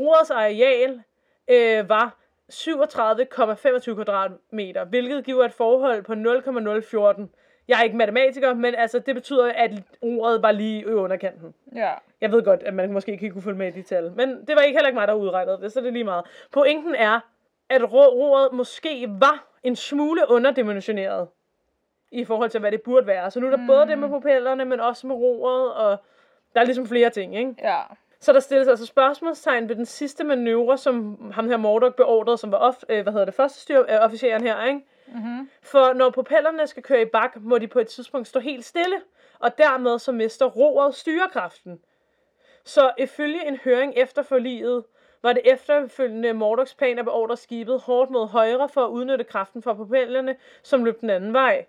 Rorets areal øh, var 37,25 kvadratmeter, hvilket giver et forhold på 0,014. Jeg er ikke matematiker, men altså, det betyder, at ordet var lige i underkanten. Ja. Jeg ved godt, at man måske ikke kunne følge med i de tal, men det var ikke heller ikke mig, der udregnede det, så det er lige meget. Pointen er, at ro- roret måske var en smule underdimensioneret i forhold til, hvad det burde være. Så nu er der mm. både det med propellerne, men også med roret, og der er ligesom flere ting, ikke? Ja. Så der stilles altså spørgsmålstegn ved den sidste manøvre, som ham her Mordok beordrede, som var of, øh, hvad hedder det, første styr, øh, officeren her, ikke? Mm-hmm. For når propellerne skal køre i bak, må de på et tidspunkt stå helt stille, og dermed så mister roret styrekraften. Så ifølge en høring efter forliget, var det efterfølgende Mordocks plan at beordre skibet hårdt mod højre for at udnytte kraften fra propellerne, som løb den anden vej.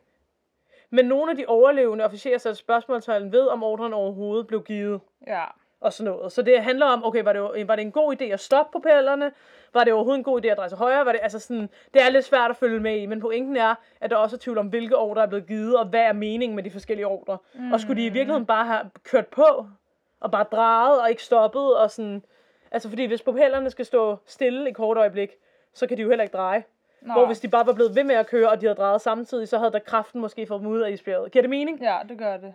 Men nogle af de overlevende officerer satte spørgsmålstegn ved, om ordren overhovedet blev givet Ja. og sådan noget. Så det handler om, okay, var det, var det en god idé at stoppe propellerne? Var det overhovedet en god idé at dreje til højre? Var det, altså sådan, det er lidt svært at følge med i, men pointen er, at der også er tvivl om, hvilke ordre er blevet givet, og hvad er meningen med de forskellige ordre. Mm. Og skulle de i virkeligheden bare have kørt på, og bare drejet, og ikke stoppet, og sådan... Altså, fordi hvis propellerne skal stå stille i kort øjeblik, så kan de jo heller ikke dreje. Nå. Hvor hvis de bare var blevet ved med at køre, og de havde drejet samtidig, så havde der kraften måske fået dem ud af isbjerget. Giver det mening? Ja, det gør det.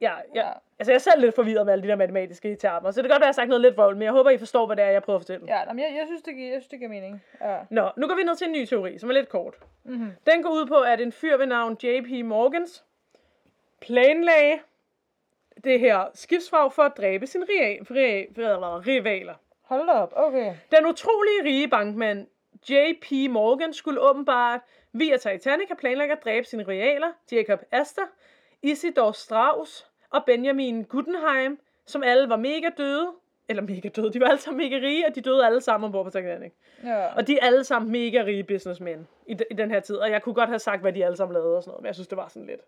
Ja, ja. Ja. Altså, jeg er selv lidt forvirret med alle de der matematiske termer, så det kan godt være, at jeg har sagt noget lidt vrøvl, men jeg håber, I forstår, hvad det er, jeg prøver at fortælle. Ja, jamen, jeg, jeg, synes, det giver, jeg synes, det giver mening. Ja. Nå, nu går vi ned til en ny teori, som er lidt kort. Mm-hmm. Den går ud på, at en fyr ved navn J.P. Morgans planlagde det her skibsfrag for at dræbe sine rivaler. Hold da op, okay. Den utrolige rige bankmand J.P. Morgan skulle åbenbart via Titanic have planlagt at dræbe sine rivaler, Jacob Astor, Isidor Strauss og Benjamin Guggenheim, som alle var mega døde. Eller mega døde, de var alle sammen mega rige, og de døde alle sammen ombord på Titanic. Ja. Og de er alle sammen mega rige businessmen i, de, i den her tid. Og jeg kunne godt have sagt, hvad de alle sammen lavede og sådan noget, men jeg synes, det var sådan lidt.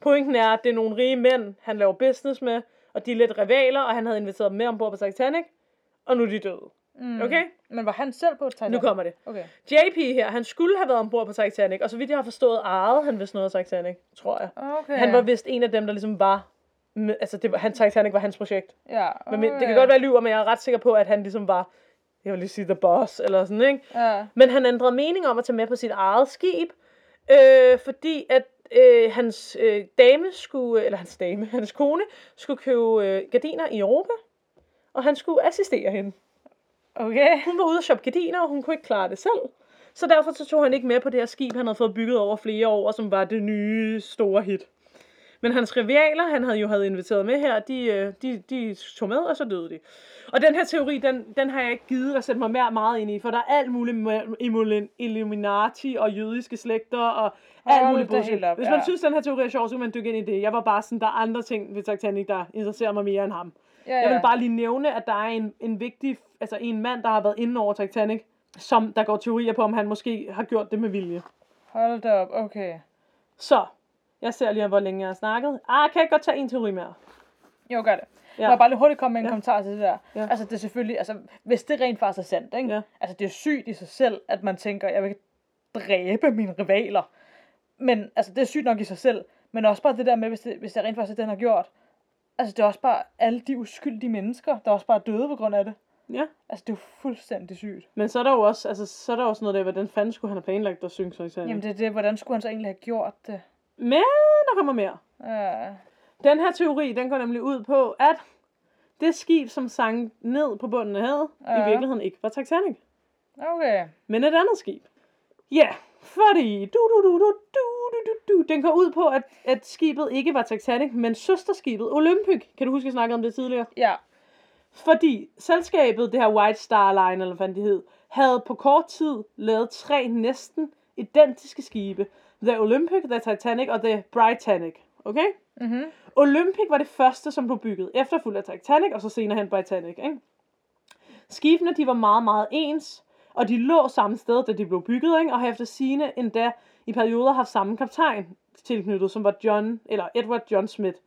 Pointen er, at det er nogle rige mænd, han laver business med, og de er lidt rivaler, og han havde inviteret dem med ombord på Titanic, og nu er de døde. Mm. Okay? Men var han selv på Titanic? Nu kommer det. Okay. JP her, han skulle have været ombord på Titanic, og så vidt jeg har forstået, ejede han vist noget af Titanic, tror jeg. Okay. Han var vist en af dem, der ligesom var... Med, altså, det var, han, Titanic var hans projekt. Ja. Men, det kan godt være, lyver, men jeg er ret sikker på, at han ligesom var, jeg vil lige sige, the boss, eller sådan, ikke? Ja. Men han ændrede mening om at tage med på sit eget skib, øh, fordi at øh, hans øh, dame skulle, eller hans dame, hans kone, skulle købe øh, gardiner i Europa, og han skulle assistere hende. Okay. Hun var ude at shoppe gardiner, og hun kunne ikke klare det selv. Så derfor så tog han ikke med på det her skib, han havde fået bygget over flere år, og som var det nye store hit. Men hans rivaler, han havde jo havde inviteret med her, de, øh, de, de tog med, og så døde de. Og den her teori, den, den har jeg ikke givet at sætte mig mere meget ind i, for der er alt muligt Illuminati og jødiske slægter og alt muligt bullshit. op, Hvis man synes, den her teori er sjov, så kan man dykke ind i det. Jeg var bare sådan, der er andre ting ved Titanic, der interesserer mig mere end ham. Ja, Jeg vil ja. bare lige nævne, at der er en, en vigtig, altså en mand, der har været inde over Titanic, som der går teorier på, om han måske har gjort det med vilje. Hold da op, okay. Så, jeg ser lige, hvor længe jeg har snakket. Ah, kan jeg godt tage en teori mere? Jo, gør det. Ja. Ja. Må jeg bare lige hurtigt komme med en Ja. ja. kommentar til det der. Ja. Ja. Altså, det er selvfølgelig, altså, hvis det rent faktisk er sandt, ikke? Ja. Altså, det er sygt i sig selv, at man tænker, jeg vil dræbe mine rivaler. Men, altså, det er sygt nok i sig selv. Men også bare det der med, hvis det, hvis det rent faktisk er det, han har gjort. Altså, det er også bare alle de uskyldige mennesker, der også bare er døde på grund af det. Ja. Altså, det er jo fuldstændig sygt. Men så er der jo også, altså, så er der også noget der, hvordan fanden skulle han have planlagt at synge Titanic? Jamen, det er det. Hvordan skulle han så egentlig have gjort det? Men der kommer mere. Ja. Den her teori, den går nemlig ud på, at det skib, som sank ned på bunden af havet, ja. i virkeligheden ikke var Titanic, Okay. men et andet skib. Ja, fordi du, du, du, du, du, du, du, du, den går ud på, at, at skibet ikke var Titanic, men søsterskibet Olympic. Kan du huske, at jeg snakkede om det tidligere? Ja. Fordi selskabet, det her White Star Line, eller hvad det hed, havde på kort tid lavet tre næsten identiske skibe. The Olympic, The Titanic og The Britannic. Okay? Mhm. Olympic var det første, som blev bygget, efterfulgt af Titanic, og så senere hen Britannic. Ikke? Skibene, de var meget, meget ens, og de lå samme sted, da de blev bygget, ikke? og har efter sine endda i perioder haft samme kaptajn tilknyttet, som var John, eller Edward John Smith,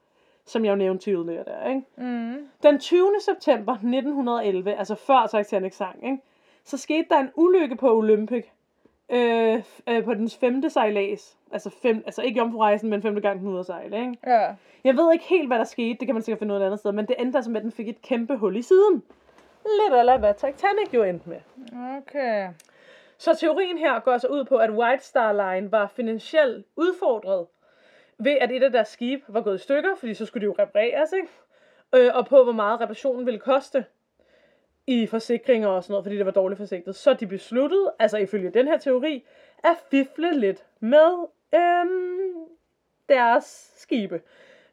som jeg jo nævnte tidligere der. Ikke? Mm. Den 20. september 1911, altså før Titanic sang, ikke? så skete der en ulykke på Olympic, øh, øh, på dens femte sejlads. Altså, fem, altså ikke jomfrurejsen, men femte gang den ude at sejle. Ikke? Ja. Jeg ved ikke helt, hvad der skete, det kan man sikkert finde ud af et andet sted, men det endte altså med, at den fik et kæmpe hul i siden. Lidt eller hvad Titanic jo endte med. Okay. Så teorien her går så ud på, at White Star Line var finansielt udfordret ved, at et af deres skibe var gået i stykker, fordi så skulle de jo repareres, ikke? Øh, og på, hvor meget reparationen ville koste i forsikringer og sådan noget, fordi det var dårligt forsikret. Så de besluttede, altså ifølge den her teori, at fifle lidt med øhm, deres skibe.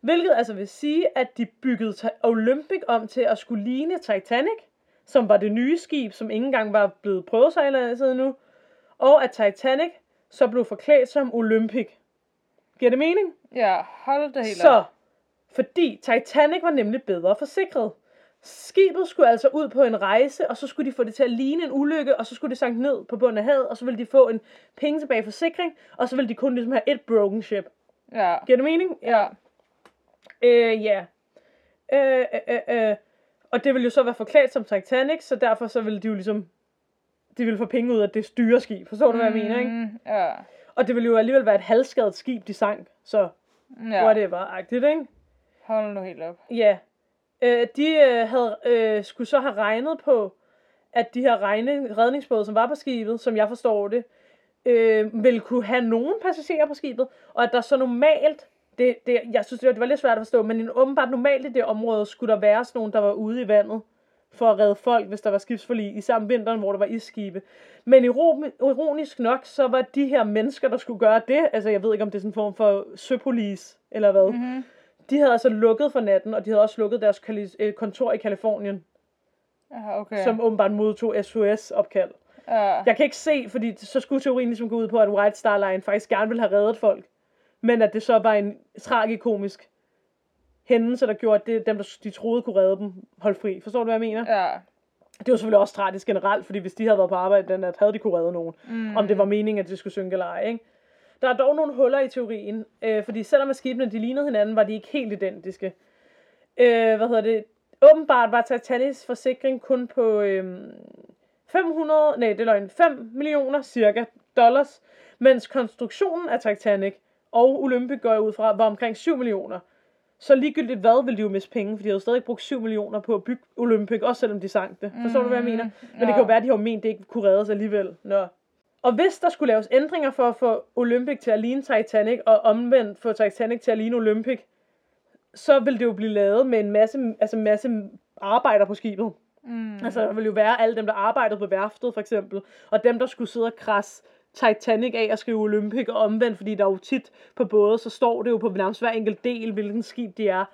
Hvilket altså vil sige, at de byggede Olympic om til at skulle ligne Titanic, som var det nye skib, som ikke engang var blevet prøvesejlet endnu, og at Titanic så blev forklædt som Olympic. Giver det mening? Ja, hold det helt Så, op. fordi Titanic var nemlig bedre forsikret. Skibet skulle altså ud på en rejse, og så skulle de få det til at ligne en ulykke, og så skulle det sank ned på bunden af havet, og så ville de få en penge tilbage i forsikring, og så ville de kun ligesom have et broken ship. Ja. Giver det mening? Ja. Øh, ja. Øh, øh, øh, øh. Og det ville jo så være forklædt som Titanic, så derfor så ville de jo ligesom, de ville få penge ud af det styreskib. Forstår du, hvad jeg mener, ikke? Mm, ja. Og det ville jo alligevel være et halvskadet skib, de sank. Så Ja. whatever-agtigt, ikke? Hold nu helt op. Ja. Øh, de øh, havde, øh, skulle så have regnet på, at de her regne, redningsbåde, som var på skibet, som jeg forstår det, øh, ville kunne have nogen passagerer på skibet, og at der så normalt, det, det, jeg synes, det var, det var lidt svært at forstå, men åbenbart normalt i det område, skulle der være sådan nogen, der var ude i vandet, for at redde folk, hvis der var skibsforlig, i samme vinteren, hvor der var isskibe. Men iro- ironisk nok, så var de her mennesker, der skulle gøre det, altså jeg ved ikke, om det er sådan en form for søpolis, eller hvad, Mhm. de havde altså lukket for natten, og de havde også lukket deres øh, kontor i Kalifornien, Ja, okay. som åbenbart modtog SOS-opkald. ja. Jeg kan ikke se, fordi så skulle teorien ligesom gå ud på, at White Star Line faktisk gerne ville have reddet folk, men at det så var en tragikomisk hændelse, der gjorde, at det, dem, der de troede kunne redde dem, holdt fri. Forstår du, hvad jeg mener? Ja. Det var selvfølgelig også tragisk generelt, fordi hvis de havde været på arbejde den nat, havde de kunne redde nogen. Mm. Om det var meningen, at de skulle synke eller ej, ikke? Der er dog nogle huller i teorien, øh, fordi selvom at skibene de lignede hinanden, var de ikke helt identiske. Øh, hvad hedder det? Åbenbart var Titanics forsikring kun på øh, 500, nej, det er løgn, 5 millioner cirka dollars, mens konstruktionen af Titanic og Olympic går jeg ud fra, var omkring 7 millioner. Så ligegyldigt hvad, ville de jo miste penge, for de havde stadig brugt 7 millioner på at bygge Olympic, også selvom de sank det. Forstår du, hvad jeg mener? Men det kan jo være, at de har ment, at det ikke kunne reddes alligevel. Nå. Og hvis der skulle laves ændringer for at få Olympic til at ligne Titanic, og omvendt få Titanic til at ligne Olympic, så vil det jo blive lavet med en masse, altså masse arbejder på skibet. Mm. Altså, der vil jo være alle dem, der arbejdede på værftet, for eksempel, og dem, der skulle sidde og krasse Titanic af og skrive Olympic og omvendt, fordi der er jo tit på både, så står det jo på nærmest hver enkelt del, hvilken skib de er.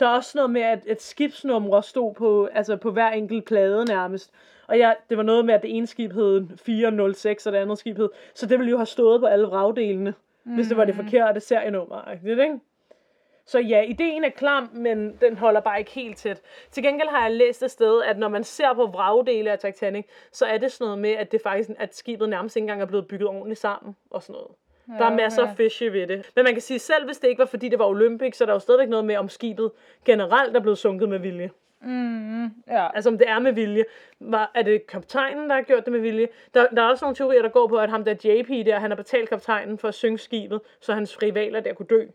Der er også noget med, at et skibsnumre stod på, altså på hver enkelt plade nærmest. Og ja, det var noget med, at det ene skib hed 406, og det andet skib hed... Så det ville jo have stået på alle vragdelene, mm. hvis det var det forkerte serienummer, ikke? Så ja, ideen er klam, men den holder bare ikke helt tæt. Til gengæld har jeg læst et sted, at når man ser på vragdele af Titanic, så er det sådan noget med, at det faktisk at skibet nærmest ikke engang er blevet bygget ordentligt sammen og sådan noget. Der er masser af fishy ved det. Men man kan sige, selv hvis det ikke var fordi det var Olympic, så er der jo stadigvæk noget med, om skibet generelt er blevet sunket med vilje. Mm, ja. Altså om det er med vilje. Var, er det kaptajnen, der har gjort det med vilje? Der, der er også nogle teorier, der går på, at ham der JP der, han har betalt kaptajnen for at synge skibet, så hans rivaler der kunne dø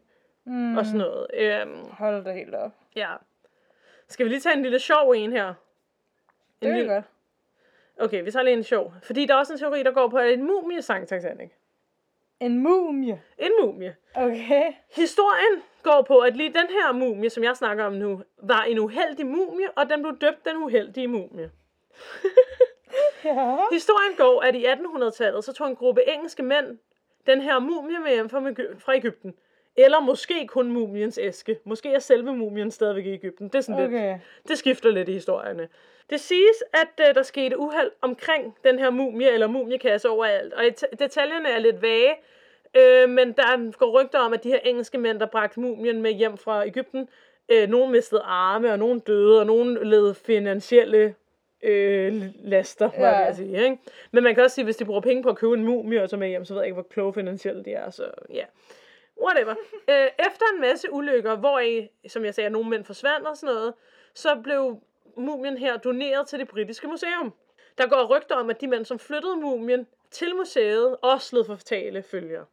mm. og sådan noget. Øhm, Hold det helt op. Ja. Skal vi lige tage en lille sjov en her? En det er lille... godt. Okay, vi tager lige en sjov. Fordi der er også en teori, der går på, at en mumie sang Titanic. En mumie? En mumie. Okay. Historien går på, at lige den her mumie, som jeg snakker om nu, var en uheldig mumie, og den blev døbt den uheldige mumie. ja. Historien går, at i 1800-tallet, så tog en gruppe engelske mænd den her mumie med hjem fra Ægypten. Eller måske kun mumiens æske. Måske er selve mumien stadigvæk i Ægypten. Det er sådan Okay. lidt, det skifter lidt i historierne. Det siges, at uh, der skete uheld omkring den her mumie eller mumiekasse overalt. Og et- detaljerne er lidt vage, øh, men der går rygter om, at de her engelske mænd, der bragte mumien med hjem fra Ægypten, øh, nogen mistede arme, og nogen døde, og nogen led finansielle øh, laster, Ja. jeg ved at sige. Ikke? Men man kan også sige, hvis de bruger penge på at købe en mumie og så med hjem, så ved jeg ikke, hvor kloge finansielle de er. Så ja, whatever. øh, efter en masse ulykker, hvor i, som jeg sagde, nogle mænd forsvandt og sådan noget, så blev mumien her doneret til det britiske museum. Der går rygter om, at de mænd, som flyttede mumien til museet, også led for fatale følger.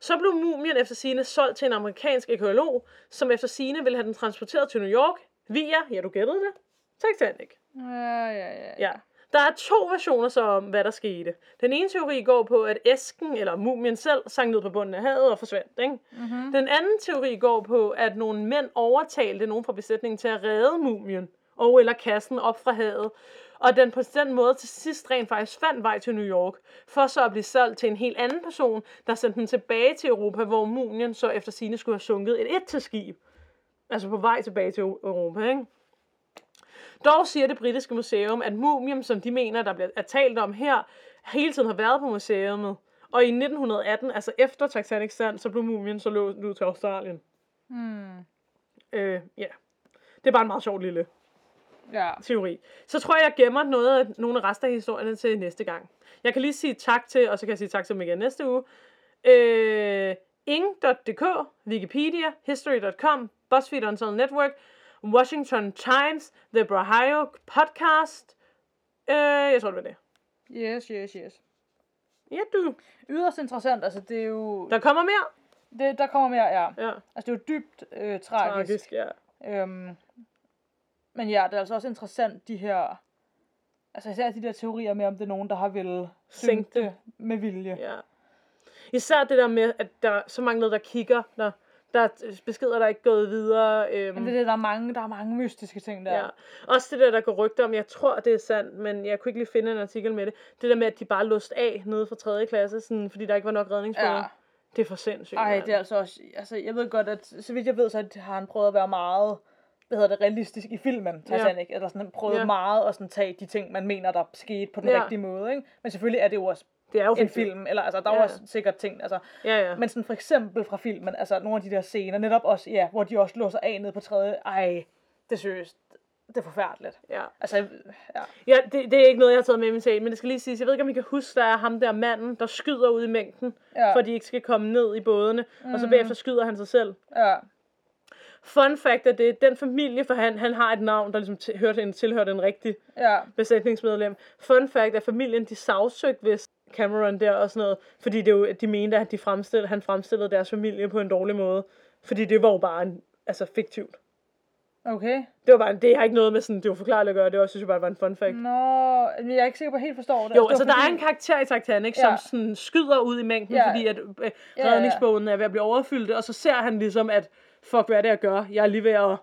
Så blev mumien efter sine solgt til en amerikansk økolog, som efter sine ville have den transporteret til New York via, ja du gættede det, Titanic. Ja, ja, ja. Ja. Der er to versioner så om, hvad der skete. Den ene teori går på, at æsken, eller mumien selv, sank ned på bunden af havet og forsvandt. Ikke? Mm-hmm. Den anden teori går på, at nogle mænd overtalte nogen fra besætningen til at redde mumien og eller kassen op fra havet. Og den på den måde til sidst rent faktisk fandt vej til New York, for så at blive solgt til en helt anden person, der sendte den tilbage til Europa, hvor mumien så efter sine skulle have sunket et et til skib. Altså på vej tilbage til Europa, ikke? Dog siger det britiske museum, at mumien, som de mener, der bliver er talt om her, hele tiden har været på museet. Og i 1918, altså efter Titanic sand, så blev mumien så låst ud til Australien. Hmm. Øh, ja. Det er bare en meget sjov lille Ja. teori. Så tror jeg, jeg gemmer noget af, nogle af resten af historierne til næste gang. Jeg kan lige sige tak til, og så kan jeg sige tak til dem igen næste uge. Øh, ing.dk, Wikipedia, history.com, BuzzFeed Unsolved Network, Washington Times, The Brahio Podcast. Øh, jeg tror, det var det. Yes, yes, yes. Ja, du. Yderst interessant, altså det er jo... Der kommer mere. Det, der kommer mere, ja. Ja, Altså det er jo dybt øh, tragisk. tragisk, ja. Øhm, men ja, det er altså også interessant, de her... Altså især de der teorier med, om det er nogen, der har vel synke med vilje. ja. Især det der med, at der er så mange, der kigger, der, der er beskeder, der er ikke gået videre. Øhm, Men det er det, der er mange, der er mange mystiske ting der. Ja. Også det der, der går rygter om, jeg tror, det er sandt, men jeg kunne ikke lige finde en artikel med det. Det der med, at de bare låst af nede fra 3. klasse, sådan, fordi der ikke var nok redningsbåde. Ja. Det er for sindssygt. Ej, mand. det er altså også... Altså, jeg ved godt, at så vidt jeg ved, så har han prøvet at være meget hvad hedder det, realistisk i filmen, Titanic, ja. eller sådan prøvet Ja. meget at sådan tage de ting, man mener, der skete på den Ja. rigtige måde, ikke? Men selvfølgelig er det jo også det er jo en fiktion. film, eller altså, der er Ja. også sikkert ting, altså, Ja, ja. men sådan for eksempel fra filmen, altså nogle af de der scener, netop også, ja, hvor de også låser af ned på tredje, ej, det er seriøst, det er forfærdeligt. ja. Altså, ja. ja det, det, er ikke noget, jeg har taget med i min sag, men det skal lige siges, jeg ved ikke, om I kan huske, der er ham der manden, der skyder ud i mængden, Ja. for de ikke skal komme ned i bådene, mm. og så bagefter skyder han sig selv. ja. Fun fact er det, den familie, for han, han har et navn, der ligesom hørte en, tilhørte en rigtig Ja. besætningsmedlem. Fun fact er, familien de sagsøgte hvis Cameron der og sådan noget, fordi det jo, de mente, at de fremstillede, han fremstillede deres familie på en dårlig måde. Fordi det var jo bare en, altså fiktivt. Okay. Det var bare, det har ikke noget med sådan, det var forklaret at gøre, det var, synes jeg bare var en fun fact. Nå, men jeg er ikke sikker på, at jeg helt forstår det. Jo, var altså der er fordi- en karakter i Titanic, Ja. som sådan skyder ud i mængden, Ja. fordi at øh, ja. redningsbogen er ved at blive overfyldt, og så ser han ligesom, at fuck, hvad er det, jeg gør? Jeg er lige ved at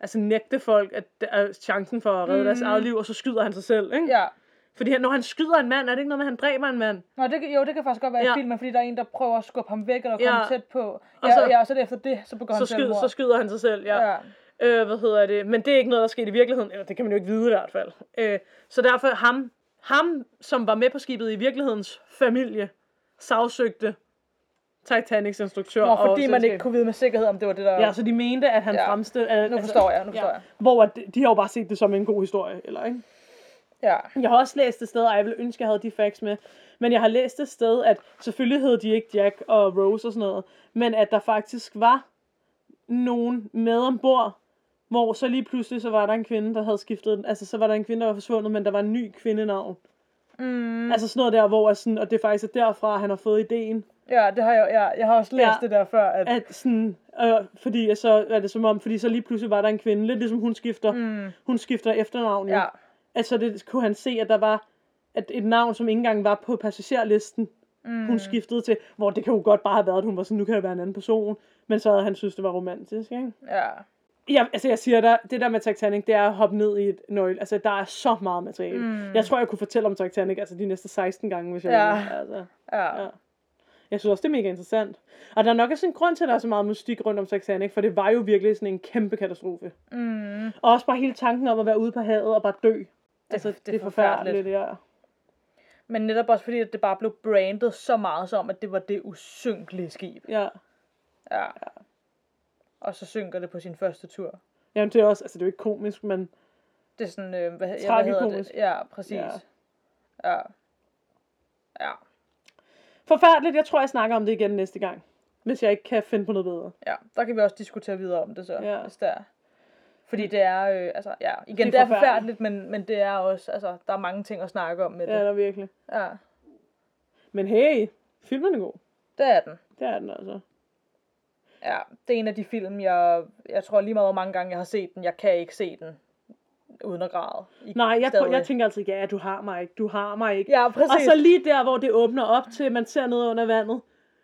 altså, nægte folk at er chancen for at redde mm. deres eget liv, og så skyder han sig selv, ikke? Ja. Fordi han, når han skyder en mand, er det ikke noget med, at han dræber en mand? Nå, det, kan- jo, det kan faktisk godt være Ja. i filmen, fordi der er en, der prøver at skubbe ham væk, eller komme Ja. tæt på. Og Ja, så- så, ja, og så er efter det, så begår Så, han skyder, selvmord. så skyder han sig selv, ja. ja. Øh, hvad hedder det? Men det er ikke noget, der skete i virkeligheden. Eller det kan man jo ikke vide i hvert fald. Øh, så derfor ham, ham, som var med på skibet i virkelighedens familie, sagsøgte Titanics instruktør. Nå, fordi og man ikke kunne vide med sikkerhed, om det var det, der... Ja, så de mente, at han Ja. ja. fremstillede... Nu forstår jeg, nu forstår jeg. Hvor at de, de har jo bare set det som en god historie, eller ikke? Ja. Jeg har også læst et sted, og jeg ville ønske, jeg havde de facts med, men jeg har læst et sted, at selvfølgelig hed de ikke Jack og Rose og sådan noget, men at der faktisk var nogen med ombord, hvor så lige pludselig, så var der en kvinde, der havde skiftet den. Altså, så var der en kvinde, der var forsvundet, men der var en ny kvindenavn. Mm, Altså sådan noget der, hvor at sådan, og det er faktisk derfra, han har fået ideen. ja, det har jeg, ja, jeg har også læst Ja. det der før, at... At sådan, øh, fordi så er det som om, fordi så lige pludselig var der en kvinde, lidt ligesom hun skifter, Mm, hun skifter efternavn. jo. Altså det kunne han se, at der var at et navn, som ikke engang var på passagerlisten, mm, hun skiftede til, hvor det kan jo godt bare have været, at hun var sådan, nu kan jeg være en anden person, men så havde han synes, det var romantisk, ikke? ja. Ja, altså jeg siger dig, det der med Titanic, det er at hoppe ned i et nøgle. Altså der er så meget materiale. Mm. Jeg tror, jeg kunne fortælle om Titanic altså de næste 16 gange, hvis jeg Ja. ville. Altså, Ja. ja. Jeg synes også, det er mega interessant. Og der er nok også en grund til, at der er så meget mystik rundt om Titanic, for det var jo virkelig sådan en kæmpe katastrofe. Mm. Og også bare hele tanken om at være ude på havet og bare dø. Det, altså, det, det er forfærdeligt, ja. Men netop også fordi, at det bare blev brandet så meget som, at det var det usynkelige skib. Ja. Ja. Og så synker det på sin første tur. Jamen, det er også, altså det er jo ikke komisk, men Det er sådan, øh, hvad, ja, hvad hedder det? Ja, præcis. Ja. Ja. ja. Ja. forfærdeligt. Jeg tror, jeg snakker om det igen næste gang. Hvis jeg ikke kan finde på noget bedre. Ja, der kan vi også diskutere videre om det så, Ja. hvis det er. Fordi det er, øh, altså, ja, igen, Det er det er, forfærdeligt. men, men det er også, altså, der er mange ting at snakke om med Ja, det. der virkelig. Ja, Men hey, filmen er god. det er den. Det er den altså. Ja, det er en af de film, jeg, jeg tror lige meget, hvor mange gange jeg har set den, jeg kan ikke se den uden at græde. I, Nej, jeg, stadig. jeg tænker altid, ja, du har mig ikke, du har mig ikke. Ja, præcis. Og så lige der, hvor det åbner op til, man ser noget under vandet.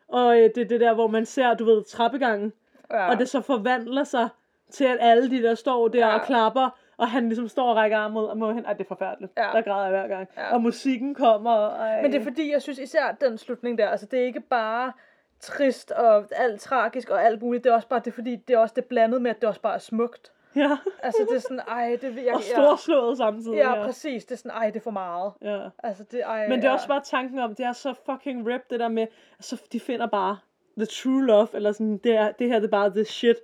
Og øh, det er det der, hvor man ser, du ved, trappegangen. ja. Og det så forvandler sig til, at alle de der står der Ja. og klapper. Og han ligesom står og rækker arm ud og må hen. Ej, det er forfærdeligt. Ja. Der græder jeg hver gang. Ja. Og musikken kommer. Og, ej. Men det er fordi, jeg synes især den slutning der, altså det er ikke bare trist og alt tragisk og alt muligt, det er også bare det, fordi det er også det blandet med, at det også bare er smukt. Ja, Altså det er sådan, ej, det jeg... og storslået samtidig. Ja, ja, præcis. Det er sådan, ej, det er for meget. Ja. Altså det, ej, Men det er ja. også bare tanken om, det er så fucking rip, det der med, så de finder bare the true love, eller sådan, det, er, det her det er bare the shit,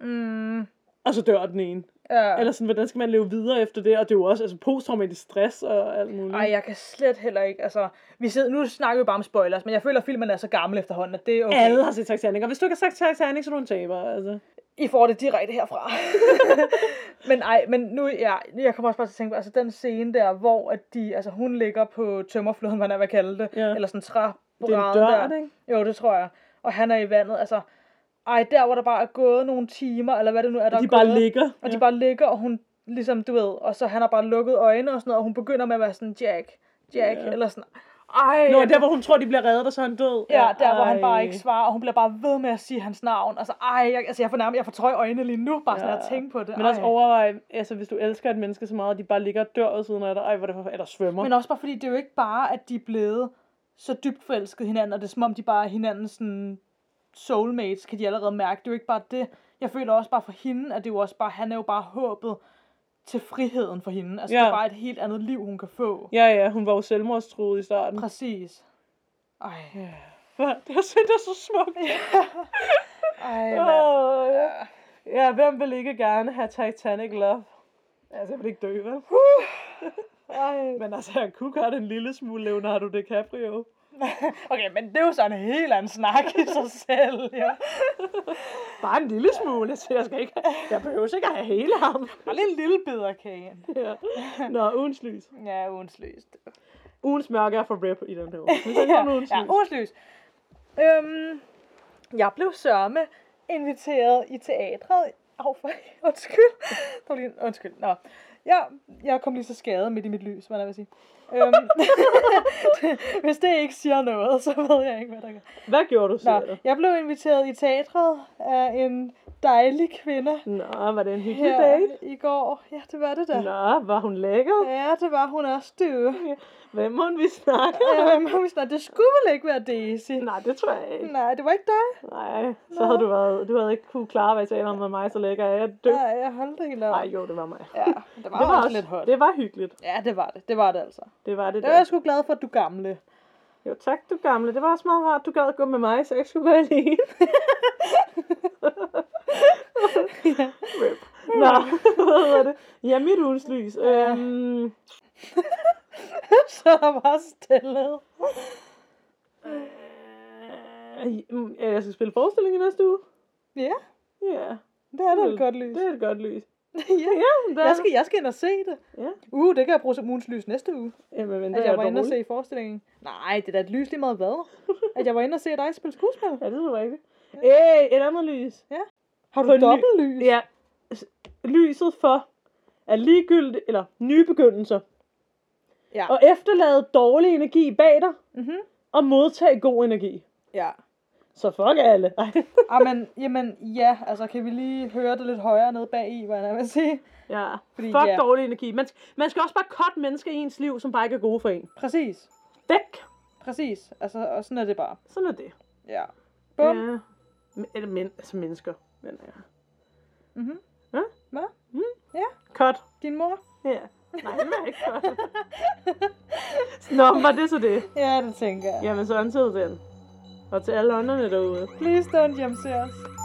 Mm, og så dør den ene. ja. Eller sådan, hvordan skal man leve videre efter det, og det er jo også altså, posttraumatisk stress og alt muligt. Ej, jeg kan slet heller ikke, altså, vi sidder, nu snakker vi bare om spoilers, men jeg føler, at filmen er så gammel efterhånden, at det er okay. Alle har set Titanic, og hvis du ikke har set Titanic, så er du en taber, altså. I får det direkte herfra. men ej, men nu, ja, jeg kommer også bare til at tænke på, altså den scene der, hvor at de, altså hun ligger på tømmerfloden, hvad man vil kalde det, Ja. eller sådan Det er en dør, der. ikke? Jo, det tror jeg. Og han er i vandet, altså, ej, der hvor der bare er gået nogle timer, eller hvad det nu er, der de er bare gået, ligger. Og de bare ligger, og hun ligesom, du ved, og så han har bare lukket øjnene og sådan noget, og hun begynder med at være sådan, Jack, Jack, Ja. eller sådan, ej. Nå, der hvor hun tror, de bliver reddet, og så er han død. Ja, der hvor han ej. bare ikke svarer, og hun bliver bare ved med at sige hans navn. Altså, ej, jeg, altså, jeg får nærmest, jeg får trøj øjnene lige nu, bare sådan Ja. at tænke på det. Men også Ej. overvej, altså hvis du elsker et menneske så meget, at de bare ligger og dør ved siden af dig, ej, hvor det for, eller svømmer. Men også bare fordi, det er jo ikke bare, at de er blevet så dybt forelsket hinanden, og det er som om, de bare er hinandens sådan, soulmates, kan de allerede mærke. Det er jo ikke bare det. Jeg føler også bare for hende, at det er jo også bare, han er jo bare håbet til friheden for hende. Altså, Ja. det er bare et helt andet liv, hun kan få. Ja, ja, hun var jo selvmordstruet i starten. Præcis. Ej, Hvad? Det er så, smukt. ej, mand. Åh, ja. ja, hvem vil ikke gerne have Titanic Love? Altså, jeg vil ikke dø, vel? Ej. Men altså, jeg kunne gøre det en lille smule Leonardo DiCaprio. Okay, men det er jo sådan en helt anden snak i sig selv, ja. Bare en lille smule, så jeg skal ikke, jeg behøver ikke at have hele ham. Bare lige en lille bid af kagen. Ja. Nå, ugens lys. Ja, ugens lys. Ugens mørke er for rap i den her uge. Ja, ugens ja, lys. ugens lys. Øhm, jeg blev sørme inviteret i teatret. Au, for undskyld. Undskyld. Nå. Ja, jeg kom lige så skadet midt i mit lys, hvad jeg vil sige. Øhm, hvis det ikke siger noget, så ved jeg ikke, hvad der gør. Hvad gjorde du, Nå, siger du? jeg blev inviteret i teatret af en dejlig kvinde Nå, var det en hyggelig her date? i går. Ja, det var det da. Nå, var hun lækker? Ja, det var hun også, du. Hvem må vi snakke? Ja, men vi snakke, det skulle vel ikke være Daisy. Nej, det tror jeg ikke. Nej, det var ikke dig. Nej, så havde du været, du havde ikke kunne klare, hvad jeg taler om med mig, så lækker er jeg død. Nej, jeg holdt helt op. Nej, jo, det var mig. Ja, det var, Det var også lidt hot. Det var hyggeligt. Ja, det var det. Det var det altså. Det var det Det var jeg der. sgu glad for, at du er gamle. Jo, tak du gamle. Det var også meget rart, du gad at gå med mig, så jeg ikke skulle gå alene. Rip. Nå, hvad hedder det? Ja, mit ugens lys. Øhm, så er der bare stille. øh, jeg skal spille forestilling i næste uge. Ja, Ja, det er da et godt lys. det er et godt lys. ja. Ja, er Jeg skal, jeg skal ind og se det. Ja, Uh, det kan jeg bruge som ugens lys næste uge. Jamen, men At er jeg var inde og se forestillingen. Nej, det er da et lys lige meget hvad. At jeg var inde og se dig spille skuespil. Ja, det er rigtigt. Hey, et andet lys. Har du På en ny- dobbeltlys? Ja, lyset for at ligegyldigt, eller nye begyndelser, Ja. og efterlade dårlig energi bag dig, Mhm. og modtage god energi. Ja. Så fuck alle. Ej. Jamen, jamen, ja, altså kan vi lige høre det lidt højere ned bag i, hvad jeg vil sige? ja, Fordi, fuck ja. dårlig energi. Man, man skal også bare cut mennesker i ens liv, som bare ikke er gode for en. Præcis. Væk. Præcis. Altså, og sådan er det bare. Sådan er det. Ja. Bum. Ja. Eller men, altså mennesker. Men, ja. Mhm. Ja? Hvad? Mm. Ja. Cut. Din mor? Ja. Nej, det var ikke cut. Nå, var det så det? Ja, det tænker jeg. Jamen så antid den. Og til alle ånderne derude. Please don't hjemse os.